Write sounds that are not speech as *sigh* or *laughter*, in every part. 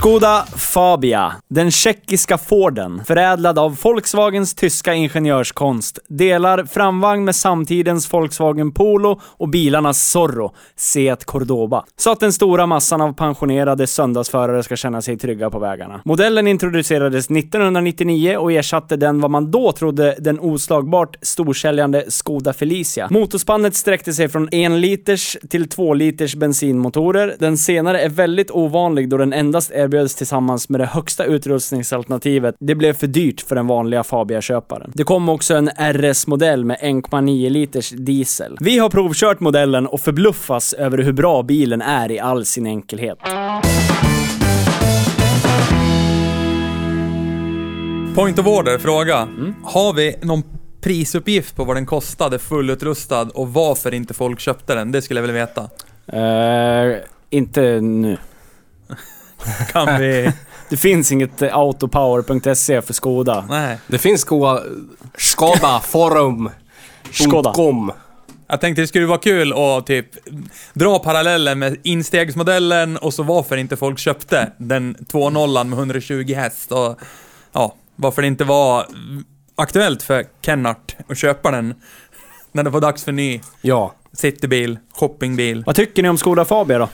Skoda Fabia, den tjeckiska Forden, förädlad av Volkswagens tyska ingenjörskonst, delar framvagn med samtidens Volkswagen Polo och bilarnas Zorro, Seat Cordoba. Så att den stora massan av pensionerade söndagsförare ska känna sig trygga på vägarna. Modellen introducerades 1999 och ersatte den vad man då trodde den oslagbart storsäljande Skoda Felicia. Motorspannet sträckte sig från 1 liters till 2 liters bensinmotorer. Den senare är väldigt ovanlig då den endast är erbjöds tillsammans med det högsta utrustningsalternativet. Det blev för dyrt för den vanliga Fabia-köparen. Det kom också en RS-modell med 1,9 liters diesel. Vi har provkört modellen och förbluffas över hur bra bilen är i all sin enkelhet. Point of order, fråga. Har vi någon prisuppgift på vad den kostade fullutrustad och varför inte folk köpte den? Det skulle jag vilja veta. Eh, inte nu. *laughs* *laughs* Kan vi... Det finns inget eh, autopower.se för Skoda. Nej. Det finns Skoda, Skoda forum. Skoda. .com. Jag tänkte det skulle vara kul att typ dra parallellen med instegsmodellen och så varför inte folk köpte den 2.0 med 120 häst och ja, varför det inte var aktuellt för Kennart att köpa den när det var dags för ny Ja. citybil, shoppingbil. Vad tycker ni om Skoda Fabia då?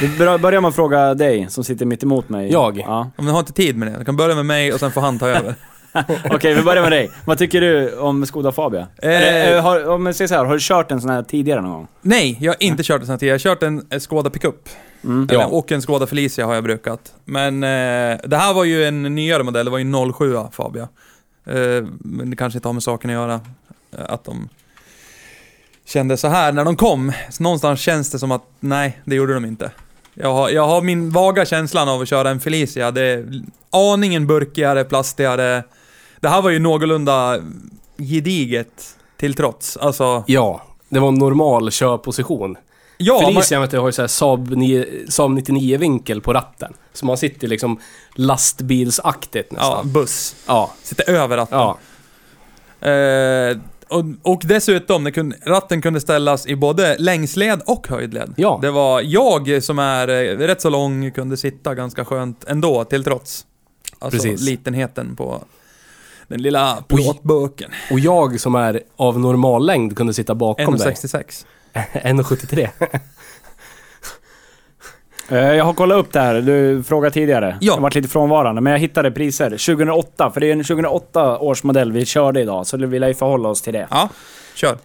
Vi bör- börjar med att fråga dig som sitter mitt emot mig. Jag? Ja. Om ni har inte tid med det, jag kan börja med mig och sen får han ta över. *laughs* Okej, vi börjar med dig. Vad tycker du om Skoda Fabia? Eller, eh, har, om jag säger så här, har du kört en sån här tidigare någon gång? Nej, jag har inte kört en sån här tidigare. Jag har kört en eh, Skoda pickup. Mm. Eller, Ja. Och en Skoda Felicia har jag brukat. Men eh, det här var ju en nyare modell, det var ju 07 Fabia. Eh, men det kanske inte har med saken att göra. eh, Att de kände så här när de kom. Så någonstans känns det som att, nej, det gjorde de inte. Jag har, jag har min vaga känslan av att köra en Felicia. Det är aningen burkigare, plastigare. Det här var ju någorlunda gediget till trots. Alltså, Ja. Det var en normal körposition. ja, man, Felicia vet du, har ju såhär Saab, 9 Saab 99-vinkel på ratten. Så man sitter liksom lastbilsaktigt ja, nästan. buss. Ja. Sitter över ratten. Ja. Eh, och, och dessutom, kunde, ratten kunde ställas i både längsled och höjdled. Ja. Det var jag som är eh, rätt så lång, kunde sitta ganska skönt ändå, till trots. Alltså Precis. litenheten på den lilla plåtburken. Och jag som är av normal längd kunde sitta bakom dig. 1,66. 1,73. *laughs* Eh, Jag har kollat upp det här, du frågade tidigare. Ja. Jag har varit lite frånvarande, men jag hittade priser. 2008, för det är en 2008 års modell vi körde idag, så det vill jag ju förhålla oss till det. Ja, kör.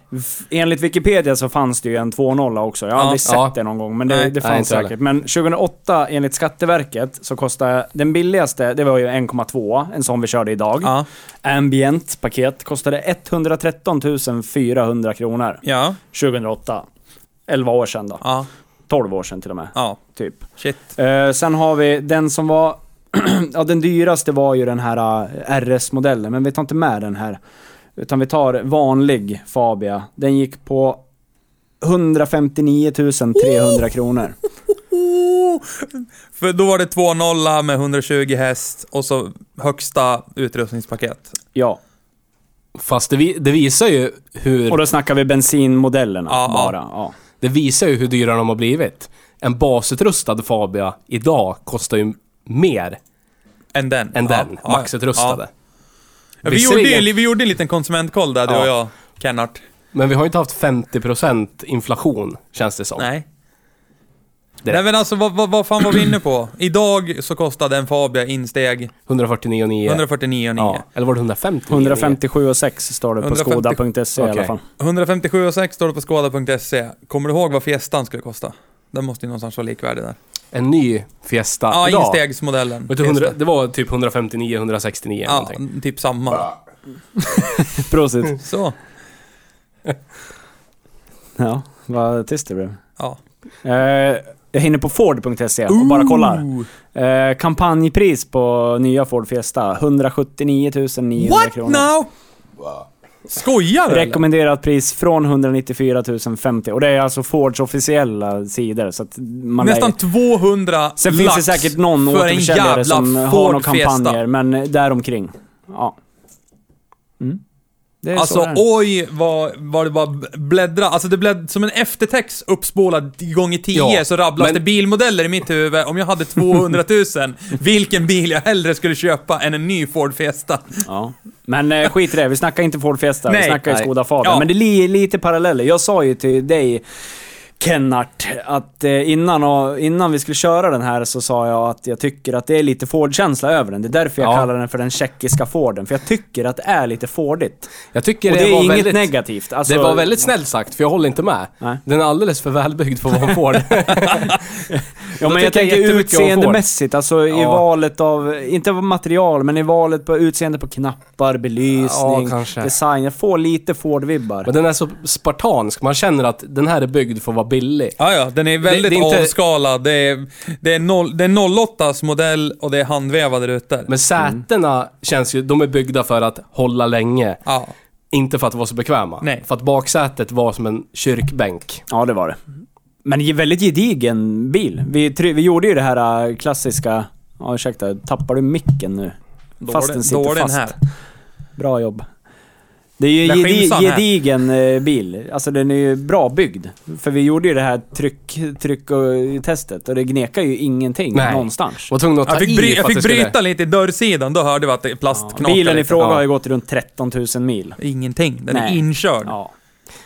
Enligt Wikipedia så fanns det ju en 2.0 också. Jag har Ja. aldrig sett Ja. det någon gång, men det, Nej. det Nej, fanns inte säkert. Men 2008, enligt Skatteverket, så kostade den billigaste, det var ju 1,2, en sån vi körde idag. Ja, Ambient paket kostade 113 400 kronor ja, 2008. 11 år sedan då. ja, 12 år sedan till och med, ja. typ. Shit. Eh, sen har vi den som var... *clears throat* ja, den dyraste var ju den här eh, RS-modellen, men vi tar inte med den här. Utan vi tar vanlig Fabia. Den gick på 159 300 kronor. *laughs* För då var det 2.0 med 120 häst och så högsta utrustningspaket. Ja, Fast det, vi, det visar ju hur... och då snackar vi bensinmodellerna Ja, bara. Ja. Det visar ju hur dyra de har blivit. En basutrustad Fabia idag kostar ju mer Än den. än den ja, maxutrustade. Ja, vi, gjorde, vi gjorde en liten konsumentkoll där, du och jag, Kennart. Men vi har ju inte haft 50% inflation, känns det som. Nej. Det- Nej men alltså vad, vad, vad fan var vi inne på? *clears throat* Idag så kostade en Fabia insteg 149,9. 149,9. Ja. Eller var det 150? 157,6 står det på 150 skoda.se i alla fall. 157,6 står det på skåda.se. Kommer du ihåg vad Fiestan skulle kosta? Den måste ju någonstans vara likvärdig där. En ny Fiesta Ja, idag. instegsmodellen. Vet du, 100, Fiesta. det var typ 159-169 Ja, någonting. typ samma. *laughs* Prosit. Så. *laughs* Ja, vad tyst det blev. Ja. Eh, jag hinner på Ford.se och bara kollar. Eh, kampanjpris på nya Ford Fiesta, 179 900 What kronor. now? Skojar du? Rekommenderat pris från 194 050 och det är alltså Fords officiella sidor så att man Nästan lär, 200 Sen finns det säkert någon återförsäljare som har Ford några Fiesta. kampanjer, men däromkring. Ja. Mm. Alltså oj vad, vad det bara bläddra. Alltså det blädd som en eftertext uppspolad gånger 10 Ja, så rabblas men- det bilmodeller i mitt huvud. Om jag hade 200 000, *laughs* vilken bil jag hellre skulle köpa än en ny Ford Fiesta. Ja. Men eh, skit i det, vi snackar inte Ford Fiesta, vi Nej, snackar ju nej. Skoda Fabia. Ja. Men det är li, lite paralleller. Jag sa ju till dig, Kennart, att eh, innan, och, innan vi skulle köra den här så sa jag att jag tycker att det är lite Ford-känsla över den. Det är därför jag Ja. kallar den för den tjeckiska Forden. För jag tycker att det är lite Fordigt. Jag tycker Och det, det är inget väldigt... negativt. Alltså, Det var väldigt snällt sagt, för jag håller inte med. Nej. Den är alldeles för välbyggd för vad hon får. Ja, Då men jag tänker utseendemässigt, alltså i Ja. valet av, inte av material, men i valet på utseende på knappar, belysning, Ja, kanske. design. Jag får lite Ford-vibbar. Men den är så spartansk, man känner att den här är byggd för att vara billig. Ja, ja, den är väldigt det är inte- avskalad. Det är, det, är noll, det är 08s modell och det är handvävade rutor. Men sätena känns ju, de är byggda för att hålla länge. Ja. Inte för att vara så bekväma. Nej. För att baksätet var som en kyrkbänk. Ja, det var det. Men väldigt gedigen bil. Vi, vi gjorde ju det här äh, klassiska... Ja, ursäkta, tappar du micken nu? Fast den det- sitter fast. här. Bra jobb. Det är ju gedi- här. gedigen eh, bil. Alltså den är ju bra byggd. För vi gjorde ju det här tryck, tryck och testet och det gnekar ju ingenting Nej. någonstans. Var tvungen att ta Jag fick, i bry, för jag att fick det skulle- bryta lite i dörrsidan, då hörde vi att det är Ja, plastknakar bilen i lite. fråga Ja. har ju gått runt 13 000 mil. Ingenting, den är Nej. inkörd. Ja.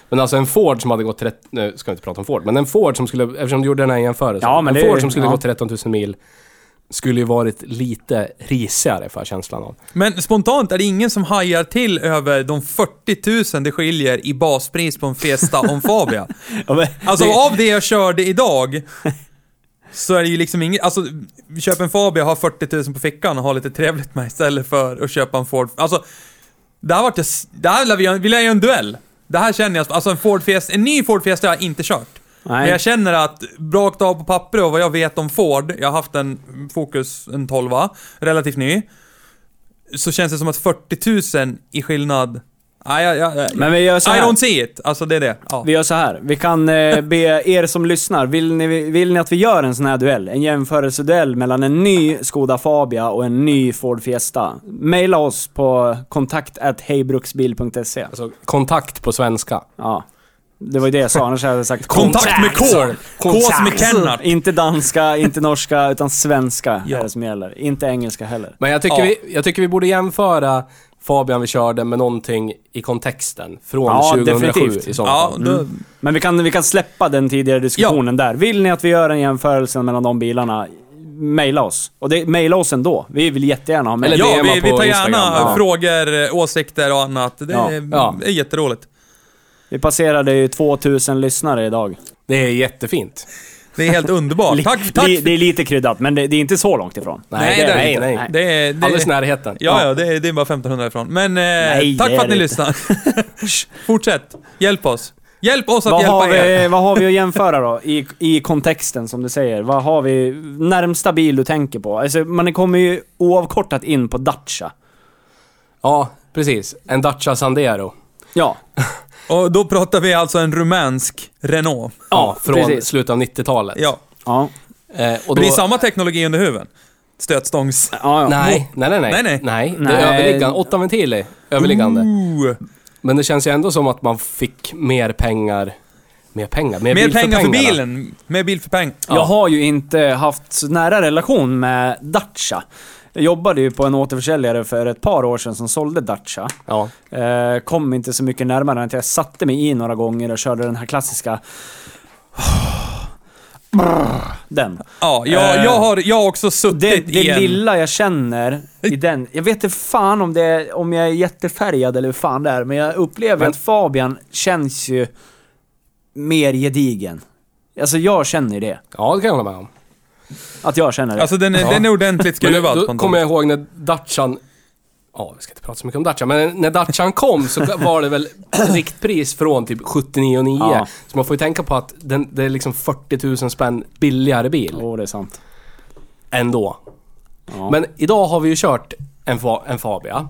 Men alltså en Ford som hade gått 30... Nu ska vi inte prata om Ford, men en Ford som skulle... Eftersom du gjorde den här jämförelsen. Ja, men en det- Ford som skulle ja. gå 13 000 mil skulle ju varit lite risigare för känslan av. Men spontant är det ingen som hajar till över de 40 000 det skiljer i baspris på en Fiesta om *laughs* Fabia. Ja, men Alltså det- av det jag körde idag, så är det ju liksom inget, alltså köp en Fabia, ha 40 000 på fickan och ha lite trevligt med istället för att köpa en Ford. Alltså, det här vart det här vill jag, vill jag göra en duell. Det här känner jag, alltså en Ford Fiesta, en ny Ford Fiesta har jag inte kört. Men Nej. jag känner att, rakt av på papper och vad jag vet om Ford, jag har haft en Focus, en 12 relativt ny. Så känns det som att 40 000 i skillnad... Nej, jag, jag, Men vi gör så I här. don't see it. Alltså det är det. Ja. Vi gör så här. Vi kan eh, *laughs* be er som lyssnar, vill ni, vill ni att vi gör en sån här duell? En jämförelseduell mellan en ny Skoda Fabia och en ny Ford Fiesta? Maila oss på kontakt hejbruksbil.se. Alltså kontakt på svenska. Ja. Det var ju det jag sa, annars hade jag sagt Kontakt med K! K som med Kennart. Inte danska, inte norska, utan svenska Ja. är det som gäller. Inte engelska heller. Men jag tycker, Ja. vi, jag tycker vi borde jämföra Fabian vi körde med någonting i kontexten från Ja, 2007 definitivt. i så Ja, fall. då, Men vi kan, vi kan släppa den tidigare diskussionen där. Vill ni att vi gör en jämförelse mellan de bilarna, maila oss. Och det, maila oss ändå. Vi vill jättegärna ha med. Eller ja, vi, vi tar gärna Instagram, ja. frågor, åsikter och annat. Det Ja, är, ja. är jätteroligt. Vi passerade ju 2000 lyssnare idag. Det är jättefint. Det är helt underbart. *laughs* Tack, tack! li- Det är lite kryddat, men det, det är inte så långt ifrån. Nej, det är det nej, inte. nej. Det är, det, Alldeles närheten. Ja, ja, det är, det är bara 1500 ifrån. Men eh, Nej, tack det för att ni det lyssnar. *laughs* Fortsätt. Hjälp oss. Hjälp oss att Vad hjälpa har, er. vi, vad har vi att jämföra då? I, I kontexten som du säger. Vad har vi, närmsta bil du tänker på? Alltså, man kommer ju oavkortat in på Dacia. Ja, precis. En Dacia Sandero. Ja, *laughs* Och då pratar vi alltså en rumänsk Renault. Ja, från precis. slutet av 90-talet. Ja. ja, Eh, och då, det är samma teknologi under huven. Stötstångs... ja. ja. Nej, nej, nej, nej. Nej, nej. Nej, det är överliggande. Åtta ventiler överliggande. Ooh. Men det känns ju ändå som att man fick mer pengar. Mer pengar? Mer, Mer bil pengar för pengarna. bilen. Mer bil för peng. Ja. Jag har ju inte haft nära relation med Dacia. Jag jobbade ju på en återförsäljare för ett par år sedan som sålde Dacia. Ja. Eh, kom inte så mycket närmare än att jag satte mig i några gånger och körde den här klassiska... Den. Ja, jag, Eh, jag, har, jag har också Det, suttit det i en... lilla jag känner i den, jag vet inte fan om, det om jag är jättefärgad eller hur fan det är, men jag upplever Men- att Fabian känns ju mer gedigen. Alltså jag känner det. ja, det kan jag hålla med om. Att jag känner det. Alltså den är, Ja. den är ordentligt skruvad. då kommer jag ihåg när Dacian... Ja, vi ska inte prata så mycket om Dacian, men när Dacian kom så var det väl riktpris från typ 79,9. Ja. Så man får ju tänka på att den, det är liksom 40 000 spänn billigare bil. Åh, det är sant. Ändå. Ja. Men idag har vi ju kört en, fa- en Fabia.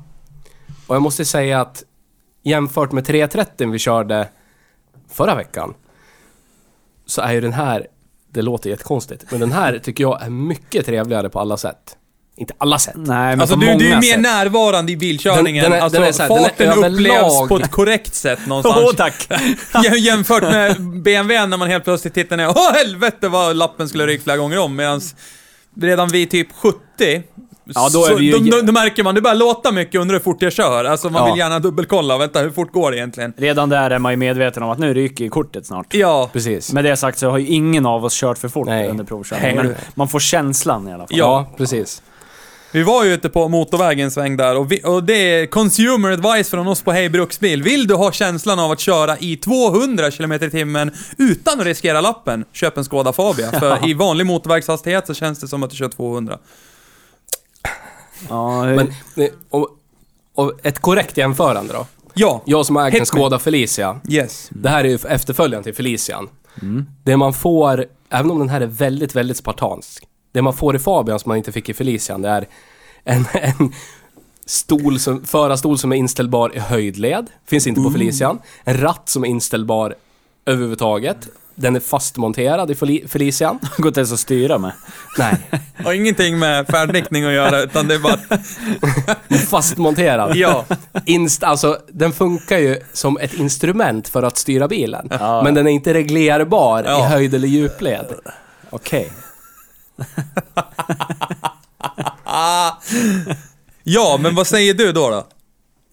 Och jag måste säga att jämfört med 330 vi körde förra veckan. Så är ju den här, det låter jättekonstigt, men den här tycker jag är mycket trevligare på alla sätt. Inte alla sätt. Nej, men Alltså på du, många du är mer sätt. närvarande i bilkörningen. Den- den är- alltså den är här, den är farten upplevs på ett korrekt sätt *laughs* Åh, någonstans. tack! *laughs* Jäm- Jämfört med BMW när man helt plötsligt tittar ner. Åh helvete vad lappen skulle rykt flera gånger om. Medan redan vid typ 70 Ja, då är så, vi ju- då, då, då märker man, det börjar låta mycket under hur fort jag kör. Alltså man Ja. vill gärna dubbelkolla, vänta hur fort går det egentligen? Redan där är man ju medveten om att nu ryker kortet snart. Ja, Precis. Med det sagt så har ju ingen av oss kört för fort Nej. under provkörning. Nej. Men man får känslan i alla fall. Ja, precis. vi var ju ute på motorvägen en sväng där och, vi, och det är consumer advice från oss på Hej Bruksbil. Vill du ha känslan av att köra i 200 km i timmen utan att riskera lappen, köp en Skoda Fabia. För *laughs* i vanlig motorvägshastighet så känns det som att du kör 200. Ja, Men, eh, och, och ett korrekt jämförande då. Ja, Jag som har ägt en. Skoda Felicia. yes. Det här är ju efterföljaren till Felician. Mm. Det man får, även om den här är väldigt, väldigt spartansk. Det man får i Fabian som man inte fick i Felician, det är en, *laughs* en stol som, förarstol som är inställbar i höjdled. Finns inte på Felician. En ratt som är inställbar överhuvudtaget. Den är fastmonterad i Feli- Felician. *laughs* går inte ens att styra med. Nej, *laughs* Har ingenting med färdriktning att göra, utan det är bara... fastmonterad. Ja. Inst, alltså, den funkar ju som ett instrument för att styra bilen. Ja. Men den är inte reglerbar i Ja. höjd eller djupled. Okej. *laughs* Ja, men vad säger du då? då?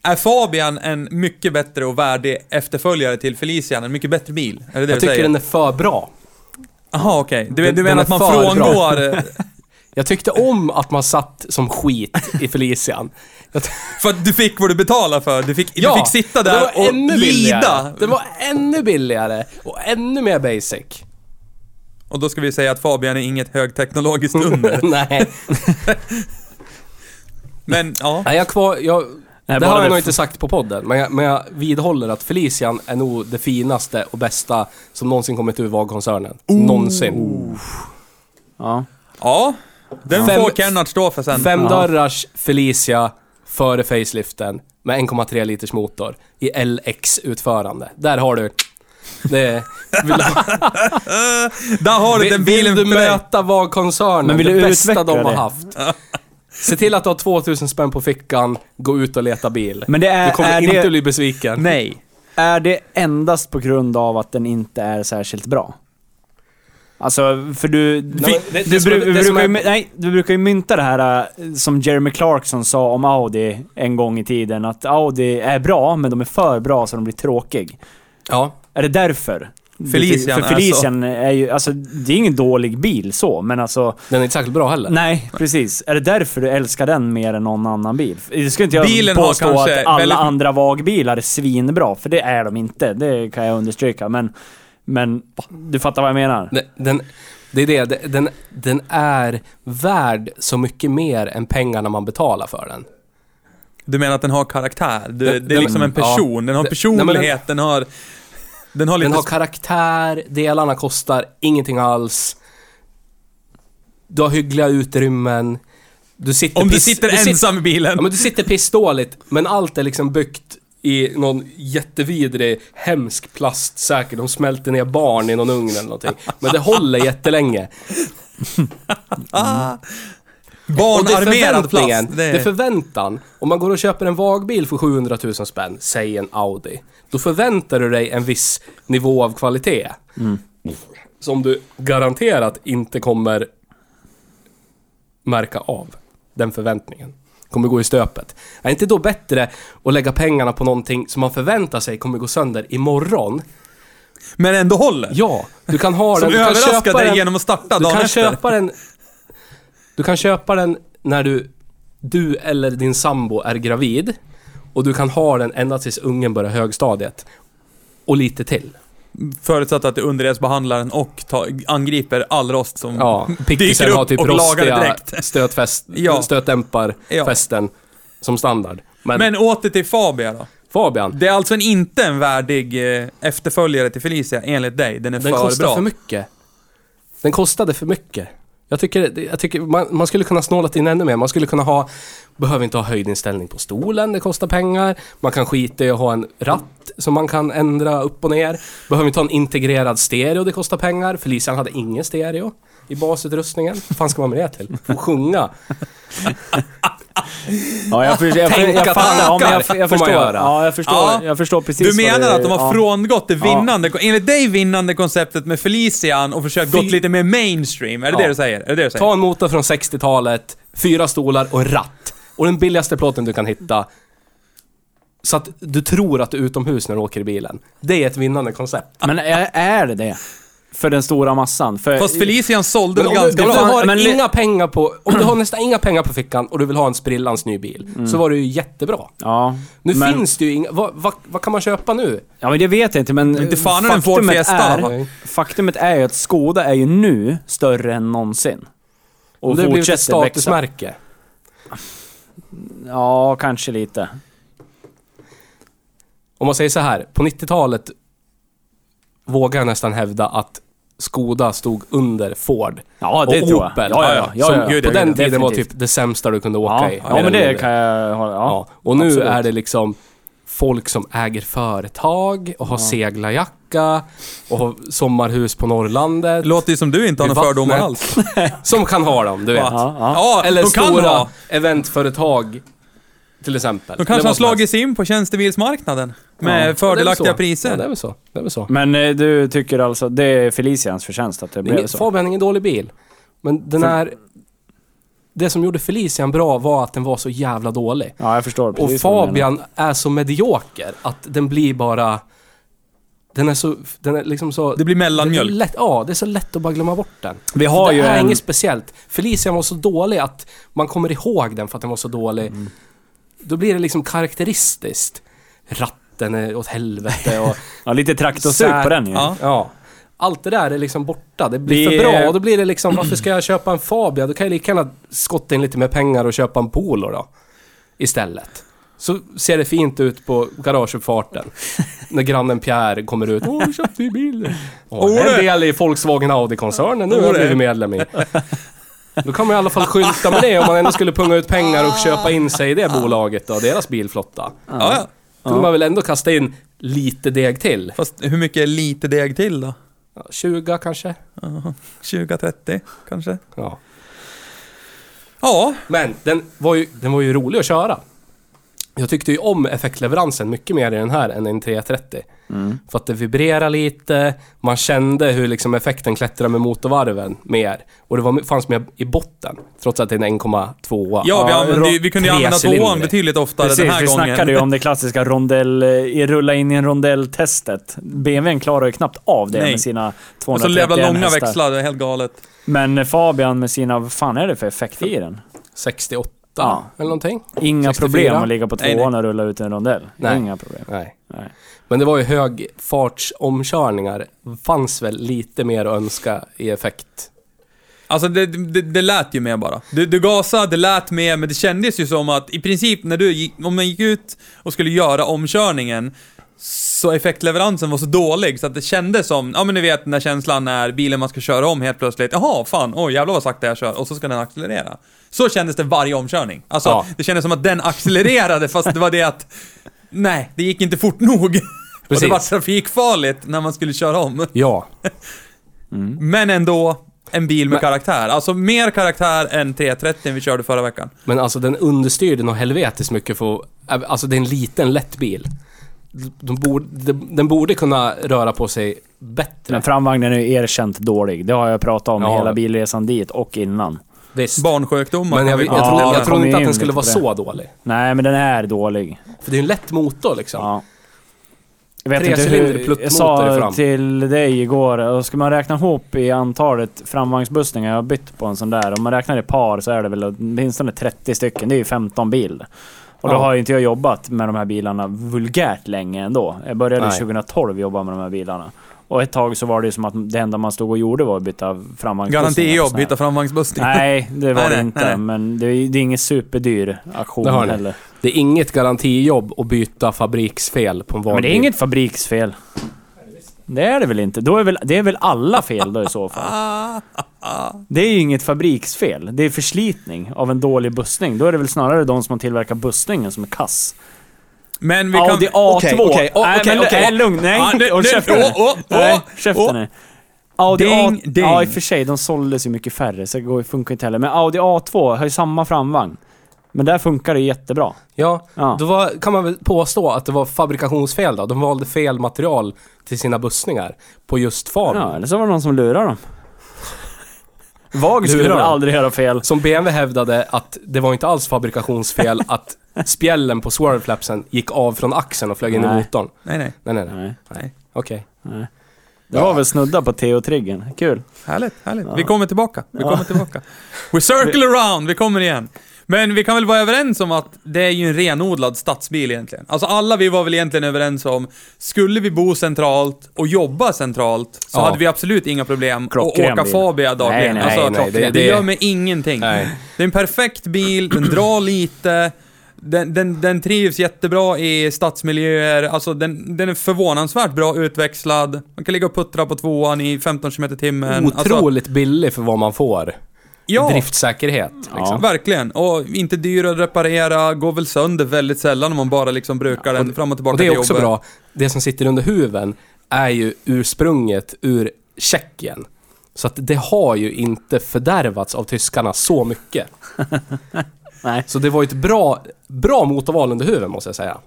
Är Fabian en mycket bättre och värdig efterföljare till Felician? En mycket bättre bil? Är det det Jag du tycker säger? den är för bra. Jaha, okej. Du, Den- du den menar att man frångår... eh, *laughs* Jag tyckte om att man satt som skit i Felician. *laughs* För att du fick vad du betalade för. Du fick, Ja, du fick sitta där och ännu billigare. lida. Det var ännu billigare och ännu mer basic. Och då ska vi säga att Fabian är inget högteknologiskt under. *laughs* Nej, Men, ja. Nej jag kvar, jag, det har jag det nog inte sagt på podden, men jag, men jag vidhåller att Felician är nog det finaste och bästa som någonsin kommit ur VAG-koncernen. Någonsin. Ja. Ja. Den Fem- får Kennard stå för sen. Femdörrars Felicia före faceliften med 1,3 liters motor i LX-utförande. Där har du... Det, *laughs* vill, Där har du den vill bilen du för dig. möta VAG-koncernen, Men vill det bästa utveckla de har det? haft. Se till att du har 2000 spänn på fickan, gå ut och leta bil. Men det är, Du kommer är, inte det, bli besviken. Nej. är det endast på grund av att den inte är särskilt bra? Alltså, för du... Nej, du, men det- du, det som är- bru- det som brukar, är- ju, nej, du brukar ju mynta det här äh, som Jeremy Clarkson sa om Audi en gång i tiden. Att Audi är bra, men de är för bra så de blir tråkig. Ja. Är det därför? Felician För Felician är ju, alltså det är ingen dålig bil så, men alltså... Den är inte särskilt bra heller. Nej, precis. Är det därför du älskar den mer än någon annan bil? Det skulle inte jag Bilen har påstå kanske att alla väldigt- andra VAG-bilar är svinbra, för det är de inte. Det kan jag understryka, men... Men du fattar vad jag menar? Den, den, det är det, den, den är värd så mycket mer än pengarna man betalar för den. Du menar att den har karaktär? Du, Den- det är den- liksom en ja. person. Den har Den- personlighet, den har... Den har lite... Den har karaktär, delarna kostar ingenting alls. Du har hyggliga utrymmen. Du sitter om du sitter sit- ensam i bilen. Ja men du sitter pissdåligt, men allt är liksom byggt i någon jättevidrig, hemsk plast säkert. De smälter ner barn i någon ugn eller någonting. Men det håller jättelänge. *laughs* ah. Och det är Barnarmerad plast. det är förväntan. Om man går och köper en vagbil för 700 000 spänn, säg en Audi. Då förväntar du dig en viss nivå av kvalitet. Som du garanterat inte kommer märka av. Den förväntningen. Kommer gå i stöpet. Är inte då bättre att lägga pengarna på någonting som man förväntar sig kommer gå sönder imorgon? Men ändå håller. Ja, du kan ha Som den. Du kan överraskar köpa dig den. genom att starta Du dagen kan efter. köpa den... Du kan köpa den när du, du eller din sambo är gravid. Och du kan ha den ända tills ungen börjar högstadiet. Och lite till. Förutsatt att du underredsbehandlar och ta, angriper all rost som Ja, dyker pickisen har upp typ och lagar direkt. stötfäst, *laughs* Ja. stötdämpar Ja. fästen som standard. Men, Men åter till Fabia då. Fabian, Det är alltså en, inte en värdig eh, efterföljare till Felicia, enligt dig. Den är den för kostar bra. för mycket. Den kostade för mycket. Jag tycker, jag tycker man, man skulle kunna snåla in ännu mer. Man skulle kunna ha, behöver inte ha höjdinställning på stolen, det kostar pengar. Man kan skita i att ha en ratt som man kan ändra upp och ner. Behöver inte ha en integrerad stereo, det kostar pengar. Felician hade ingen stereo. i basutrustningen. Vad fan ska man med det till? Få sjunga. Ja, jag, för, jag, jag, Tänka jag, fattar. Ja, men jag, tankar jag, får man förstår. Ja, jag förstår. Ja. Jag förstår precis Du menar det- att de har ja. frångått det Ja. vinnande, enligt dig vinnande konceptet med Felician och försökt Fy- gått lite mer mainstream? Är det Ja. det du säger? Är det det du säger? Ta en motor från 60-talet, fyra stolar och en ratt. Och den billigaste plåten du kan hitta. Så att du tror att du är utomhus när du åker i bilen. Det är ett vinnande koncept. Men är, är det det? För den stora massan? För, Fast Felician sålde väl om, du, ganska om du bra? har Men inga pengar på... Om du har nästan inga pengar på fickan och du vill ha en sprillans ny bil, så var det ju jättebra. Ja, Nu men, finns det ju inga... Vad, vad, vad kan man köpa nu? Ja, men det vet jag inte, men... Inte fan är en Ford faktumet Fiesta, är? Faktumet är ju att Skoda är ju nu större än någonsin. Och det har blivit ett växa. statusmärke. Ja, kanske lite. Om man säger så här, på 90-talet vågar jag nästan hävda att Skoda stod under Ford. Ja, det och tror jag. Opel. Ja, ja, ja. ja, som ja, gud, på ja, den ja, tiden var definitivt. typ det sämsta du kunde åka Ja, i. ja men det mindre. kan jag hålla... Ja. Ja. Och nu absolut. är det liksom folk som äger företag och har seglarjacka och har sommarhus på Norrlandet. Det låter ju som du inte har några fördomar alls. Som kan ha dem, du vet. Ja, ja. Ja, Eller de kan stora ha. eventföretag, till exempel. De kanske helst. slagit sig in på tjänstebilsmarknaden. Ja. Med Ja, det fördelaktiga så. priser. Ja, det är väl så. Det är väl så. Men eh, du tycker alltså, det är Felicians förtjänst att det blev så? Fabian är ingen dålig bil. Men den För- är... Det som gjorde Felician bra var att den var så jävla dålig. Ja, jag förstår Och. Fabian är så medioker att den blir bara... Den är så... Den är liksom så... Det blir det är mellanmjölk. lätt, ja, det är så lätt att bara glömma bort den. Vi har det ju är en... inget speciellt. Felician var så dålig att man kommer ihåg den för att den var så dålig. Mm. Då blir det liksom karaktäristiskt. Ratten är åt helvete och... *laughs* Ja, lite traktorsug på den ju. Ja. Ja. Allt det där är liksom borta. Det blir Vi- för bra och då blir det liksom, varför ska jag köpa en Fabia? Då kan jag lika gärna skotta in lite mer pengar och köpa en Polo då. Istället. Så ser det fint ut på garageuppfarten. *laughs* när grannen Pierre kommer ut. Åh, jag köpte ju bil. Åh, det är en del i Volkswagen Audi-koncernen nu har jag det. blivit medlem i. *laughs* Då kan man i alla fall skylta med det om man ändå skulle punga ut pengar och köpa in sig i det bolaget då, deras bilflotta. Ja, ja. Kunde man väl ändå kasta in lite deg till. Fast hur mycket är lite deg till då? Ja, 20 kanske? 20-30 kanske? Ja. Ja, Men den var, ju, den var ju rolig att köra. Jag tyckte ju om effektleveransen mycket mer i den här än i en 330. Mm. För att det vibrerar lite, man kände hur liksom effekten klättrar med motorvarven mer. Och det var, fanns med i botten, trots att det är en 1,2. ja, vi, använde, vi kunde ju använda tvåan betydligt oftare Precis, den här vi gången. snackade ju om *laughs* det klassiska rondell... eh, i- Rulla in i en rondell-testet. BMWn klarar ju knappt av det Nej. med sina Och 231 så jävla långa hästar. växlar, det är helt galet. Men Fabian med sina... Vad fan är det för effekt i den? 68 Ja. eller någonting. Inga 64. problem att ligga på Nej, tvåan och rulla ut en rondell. Nej. Inga problem. Nej. Nej. Men det var ju högfartsomkörningar. Fanns väl lite mer att önska i effekt. Alltså det, det, det lät ju mer bara. Du, du gasade, det lät mer, men det kändes ju som att i princip när du gick, om man gick ut och skulle göra omkörningen, så effektleveransen var så dålig så att det kändes som, ja men ni vet den där känslan när bilen man ska köra om helt plötsligt, jaha fan, oj jävlar vad sakta jag kör, och så ska den accelerera. Så kändes det varje omkörning. Alltså, Ja. det kändes som att den accelererade fast det var det att, nej, det gick inte fort nog. *laughs* Och det var trafikfarligt när man skulle köra om. Ja. *laughs* Men ändå en bil med Men- karaktär. Alltså mer karaktär än 330 vi körde förra veckan. Men alltså den understyrde nog helvetiskt mycket för Alltså det är en liten lätt bil. De borde, de, den borde kunna röra på sig bättre. Men framvagnen är ju erkänt dålig. Det har jag pratat om Ja. hela bilresan dit och innan. Visst. Barnsjukdomar Men jag, jag, jag, Ja, tror, det jag tror inte att den skulle vara så dålig. Nej, men den är dålig. För det är ju en lätt motor liksom. Ja. Jag vet inte hur... Jag sa fram. till dig igår, och ska man räkna ihop i antalet framvagnsbussningar jag har bytt på en sån där, om man räknar i par så är det väl åtminstone 30 stycken. Det är ju 15 bil. Och då Ja. har ju inte jag jobbat med de här bilarna vulgärt länge ändå. Jag började Nej. 2012 jobba med de här bilarna. Och ett tag så var det ju som att det enda man stod och gjorde var att byta framvagnsbussningar. Garantijobb, byta framvagnsbussning. Nej, det var *laughs* Nej, det inte. nej. Men det är, det är ingen superdyr aktion Det heller. Det är inget garantijobb att byta fabriksfel på en vanlig Men det är inget fabriksfel. Det är det väl inte? Då är väl, det är väl alla fel då i så fall? *laughs* Det är ju inget fabriksfel. Det är förslitning av en dålig bussning. Då är det väl snarare de som har tillverkat bussningen som är kass. Men vi kan... Audi A2. Okej, okej, oh, nej, okej, nej, lugn. Nej, Ah, nu- nu- käften nu. Nej, käften åh. nu. Audi Ding, A... ding. Ja, i och för sig. De såldes ju mycket färre, så det funkar inte heller. Men Audi A2 har ju samma framvagn. Men där funkar det jättebra. Ja, Ja. då var, kan man väl påstå att det var fabrikationsfel då. De valde fel material till sina bussningar på just Fabia. Ja, eller så var det någon som lurade dem. Vag skulle dem. aldrig göra fel. Som BMW hävdade att det var inte alls fabrikationsfel *laughs* att spjällen på swerveflapsen gick av från axeln och flög in i Nej. motorn. Nej, nej. Nej, nej, nej. Nej, nej. Okej. nej. Det var väl snudda på Theo-triggen. Kul. Härligt, härligt. Ja. Vi kommer tillbaka. Vi Ja. kommer tillbaka. We circle *laughs* around, vi kommer igen. Men vi kan väl vara överens om att det är ju en renodlad stadsbil egentligen. Alltså alla vi var väl egentligen överens om, skulle vi bo centralt och jobba centralt så Ja. hade vi absolut inga problem att åka bil. Fabia dagligen. Nej, nej, alltså, nej, det, det- det, gör mig ingenting. Nej. Det är en perfekt bil, den drar lite, den, den, den trivs jättebra i stadsmiljöer, alltså den, den är förvånansvärt bra utväxlad. Man kan ligga och puttra på tvåan i 15 km timmen. Alltså, Otroligt billig för vad man får. Ja, Driftsäkerhet. Liksom. Ja. verkligen. Och inte dyr att reparera, går väl sönder väldigt sällan om man bara liksom brukar den fram och tillbaka Och det är till också jobbet. bra. Det som sitter under huven är ju ursprunget ur Tjeckien. Så att det har ju inte fördärvats av tyskarna så mycket. *laughs* Nej. Så det var ju ett bra, bra motorval under huven måste jag säga.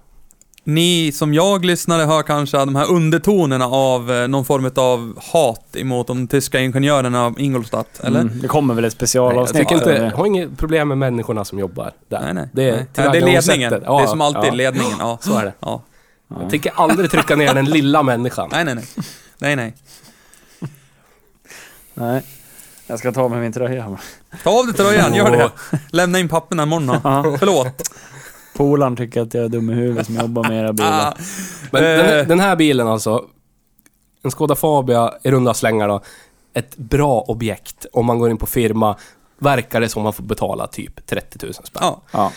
Ni som jag lyssnare hör kanske de här undertonerna av eh, någon form av hat emot de tyska ingenjörerna av Ingolstadt, eller? Mm, det kommer väl ett Nej, jag specialavsnitt. inte, över- jag har inget problem med människorna som jobbar där. Nej, nej. Det är, nej. Ja, det är ledningen. det är som alltid ja, ledningen. Ja. Så är det. Ja. Jag tänker aldrig trycka ner den lilla människan. Nej, nej, nej. Nej, nej. Nej. Jag ska ta mig min tröja. Ta av dig tröjan, gör det. Lämna in papperna imorgon. Förlåt. Polaren tycker att jag är dum i huvudet som jobbar med era bilar. *laughs* Men Eh. den, den här bilen alltså, en Skoda Fabia i runda slängar då, ett bra objekt. Om man går in på firma, verkar det som man får betala typ 30 000 spänn. ja, Ja.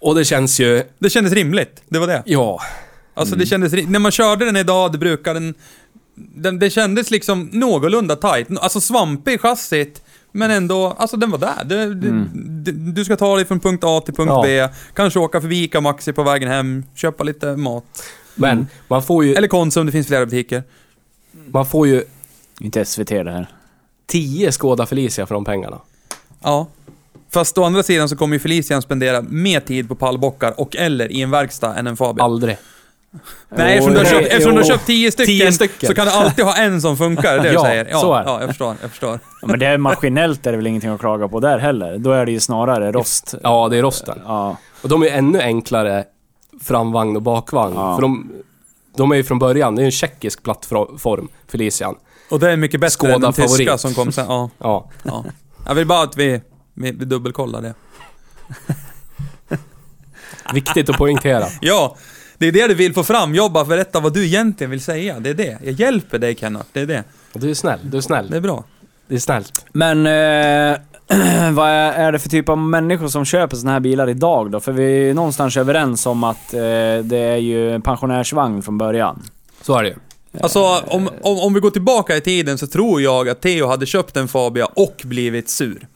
Och det känns ju, det kändes rimligt. Det var det. ja, Alltså det kändes, ri- när man körde den idag, det brukar den, den, det kändes liksom någorlunda tight. Alltså svampig chassit, men ändå, alltså den var där. Det, det, det, du ska ta dig från punkt A till punkt Ja. B, kanske åka förbi Ica Maxi på vägen hem, köpa lite mat. men man får ju, Eller Konsum, det finns flera butiker. man får ju Inte SVT det här. 10 Skoda Felicia för de pengarna. Ja. Fast å andra sidan så kommer ju Felician spendera mer tid på pallbockar och eller i en verkstad än en Fabia. Aldrig. *laughs* Nej, eftersom du har köpt, eftersom du har köpt tio stycken, Tio stycken. så kan du alltid ha en som funkar, det är det du *laughs* Ja, säger. Ja, så är det. Ja, jag förstår, jag förstår. Ja, men det är maskinellt är det väl ingenting att klaga på där heller. Då är det ju snarare rost. Ja, det är rosten. Ja. Och de är ännu enklare framvagn och bakvagn. Ja. För de, de är ju från början, det är en tjeckisk plattform, Felician. Och det är mycket bättre Skoda än den tyska favorit. som kom sen. Ja, *laughs* Ja. ja. Jag vill bara att vi, vi, vi dubbelkollar det. Viktigt att poängtera. Ja, det är det du vill få fram. Bara berätta vad du egentligen vill säga. Det är det. Jag hjälper dig Kenneth, det är det. Du är snäll, du är snäll. Det är bra. Det är snällt. Men eh, *clears throat* vad är, det för typ av människor som köper såna här bilar idag då? För vi är ju någonstans överens om att eh, det är ju en pensionärsvagn från början. Så är det ju. Alltså, om, om, om vi går tillbaka i tiden så tror jag att Theo hade köpt en Fabia och blivit sur.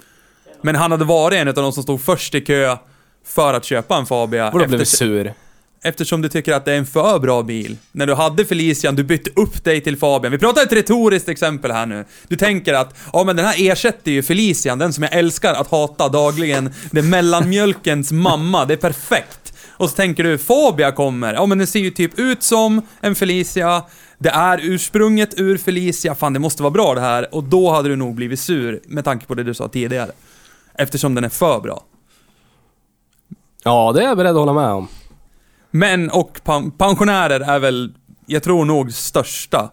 Men han hade varit en av de som stod först i kö för att köpa en Fabia. Vadå blev efter- sur? Eftersom du tycker att det är en för bra bil. När du hade Felician, du bytte upp dig till Fabian. Vi pratar ett retoriskt exempel här nu. Du tänker att, ja men den här ersätter ju Felician, den som jag älskar att hata dagligen. Det är mellanmjölkens mamma, det är perfekt. Och så tänker du, Fabia kommer, ja men den ser ju typ ut som en Felicia. Det är ursprunget ur Felicia, fan det måste vara bra det här. Och då hade du nog blivit sur, med tanke på det du sa tidigare. Eftersom den är för bra. Ja, det är jag beredd att hålla med om. Män och pen- pensionärer är väl, jag tror nog största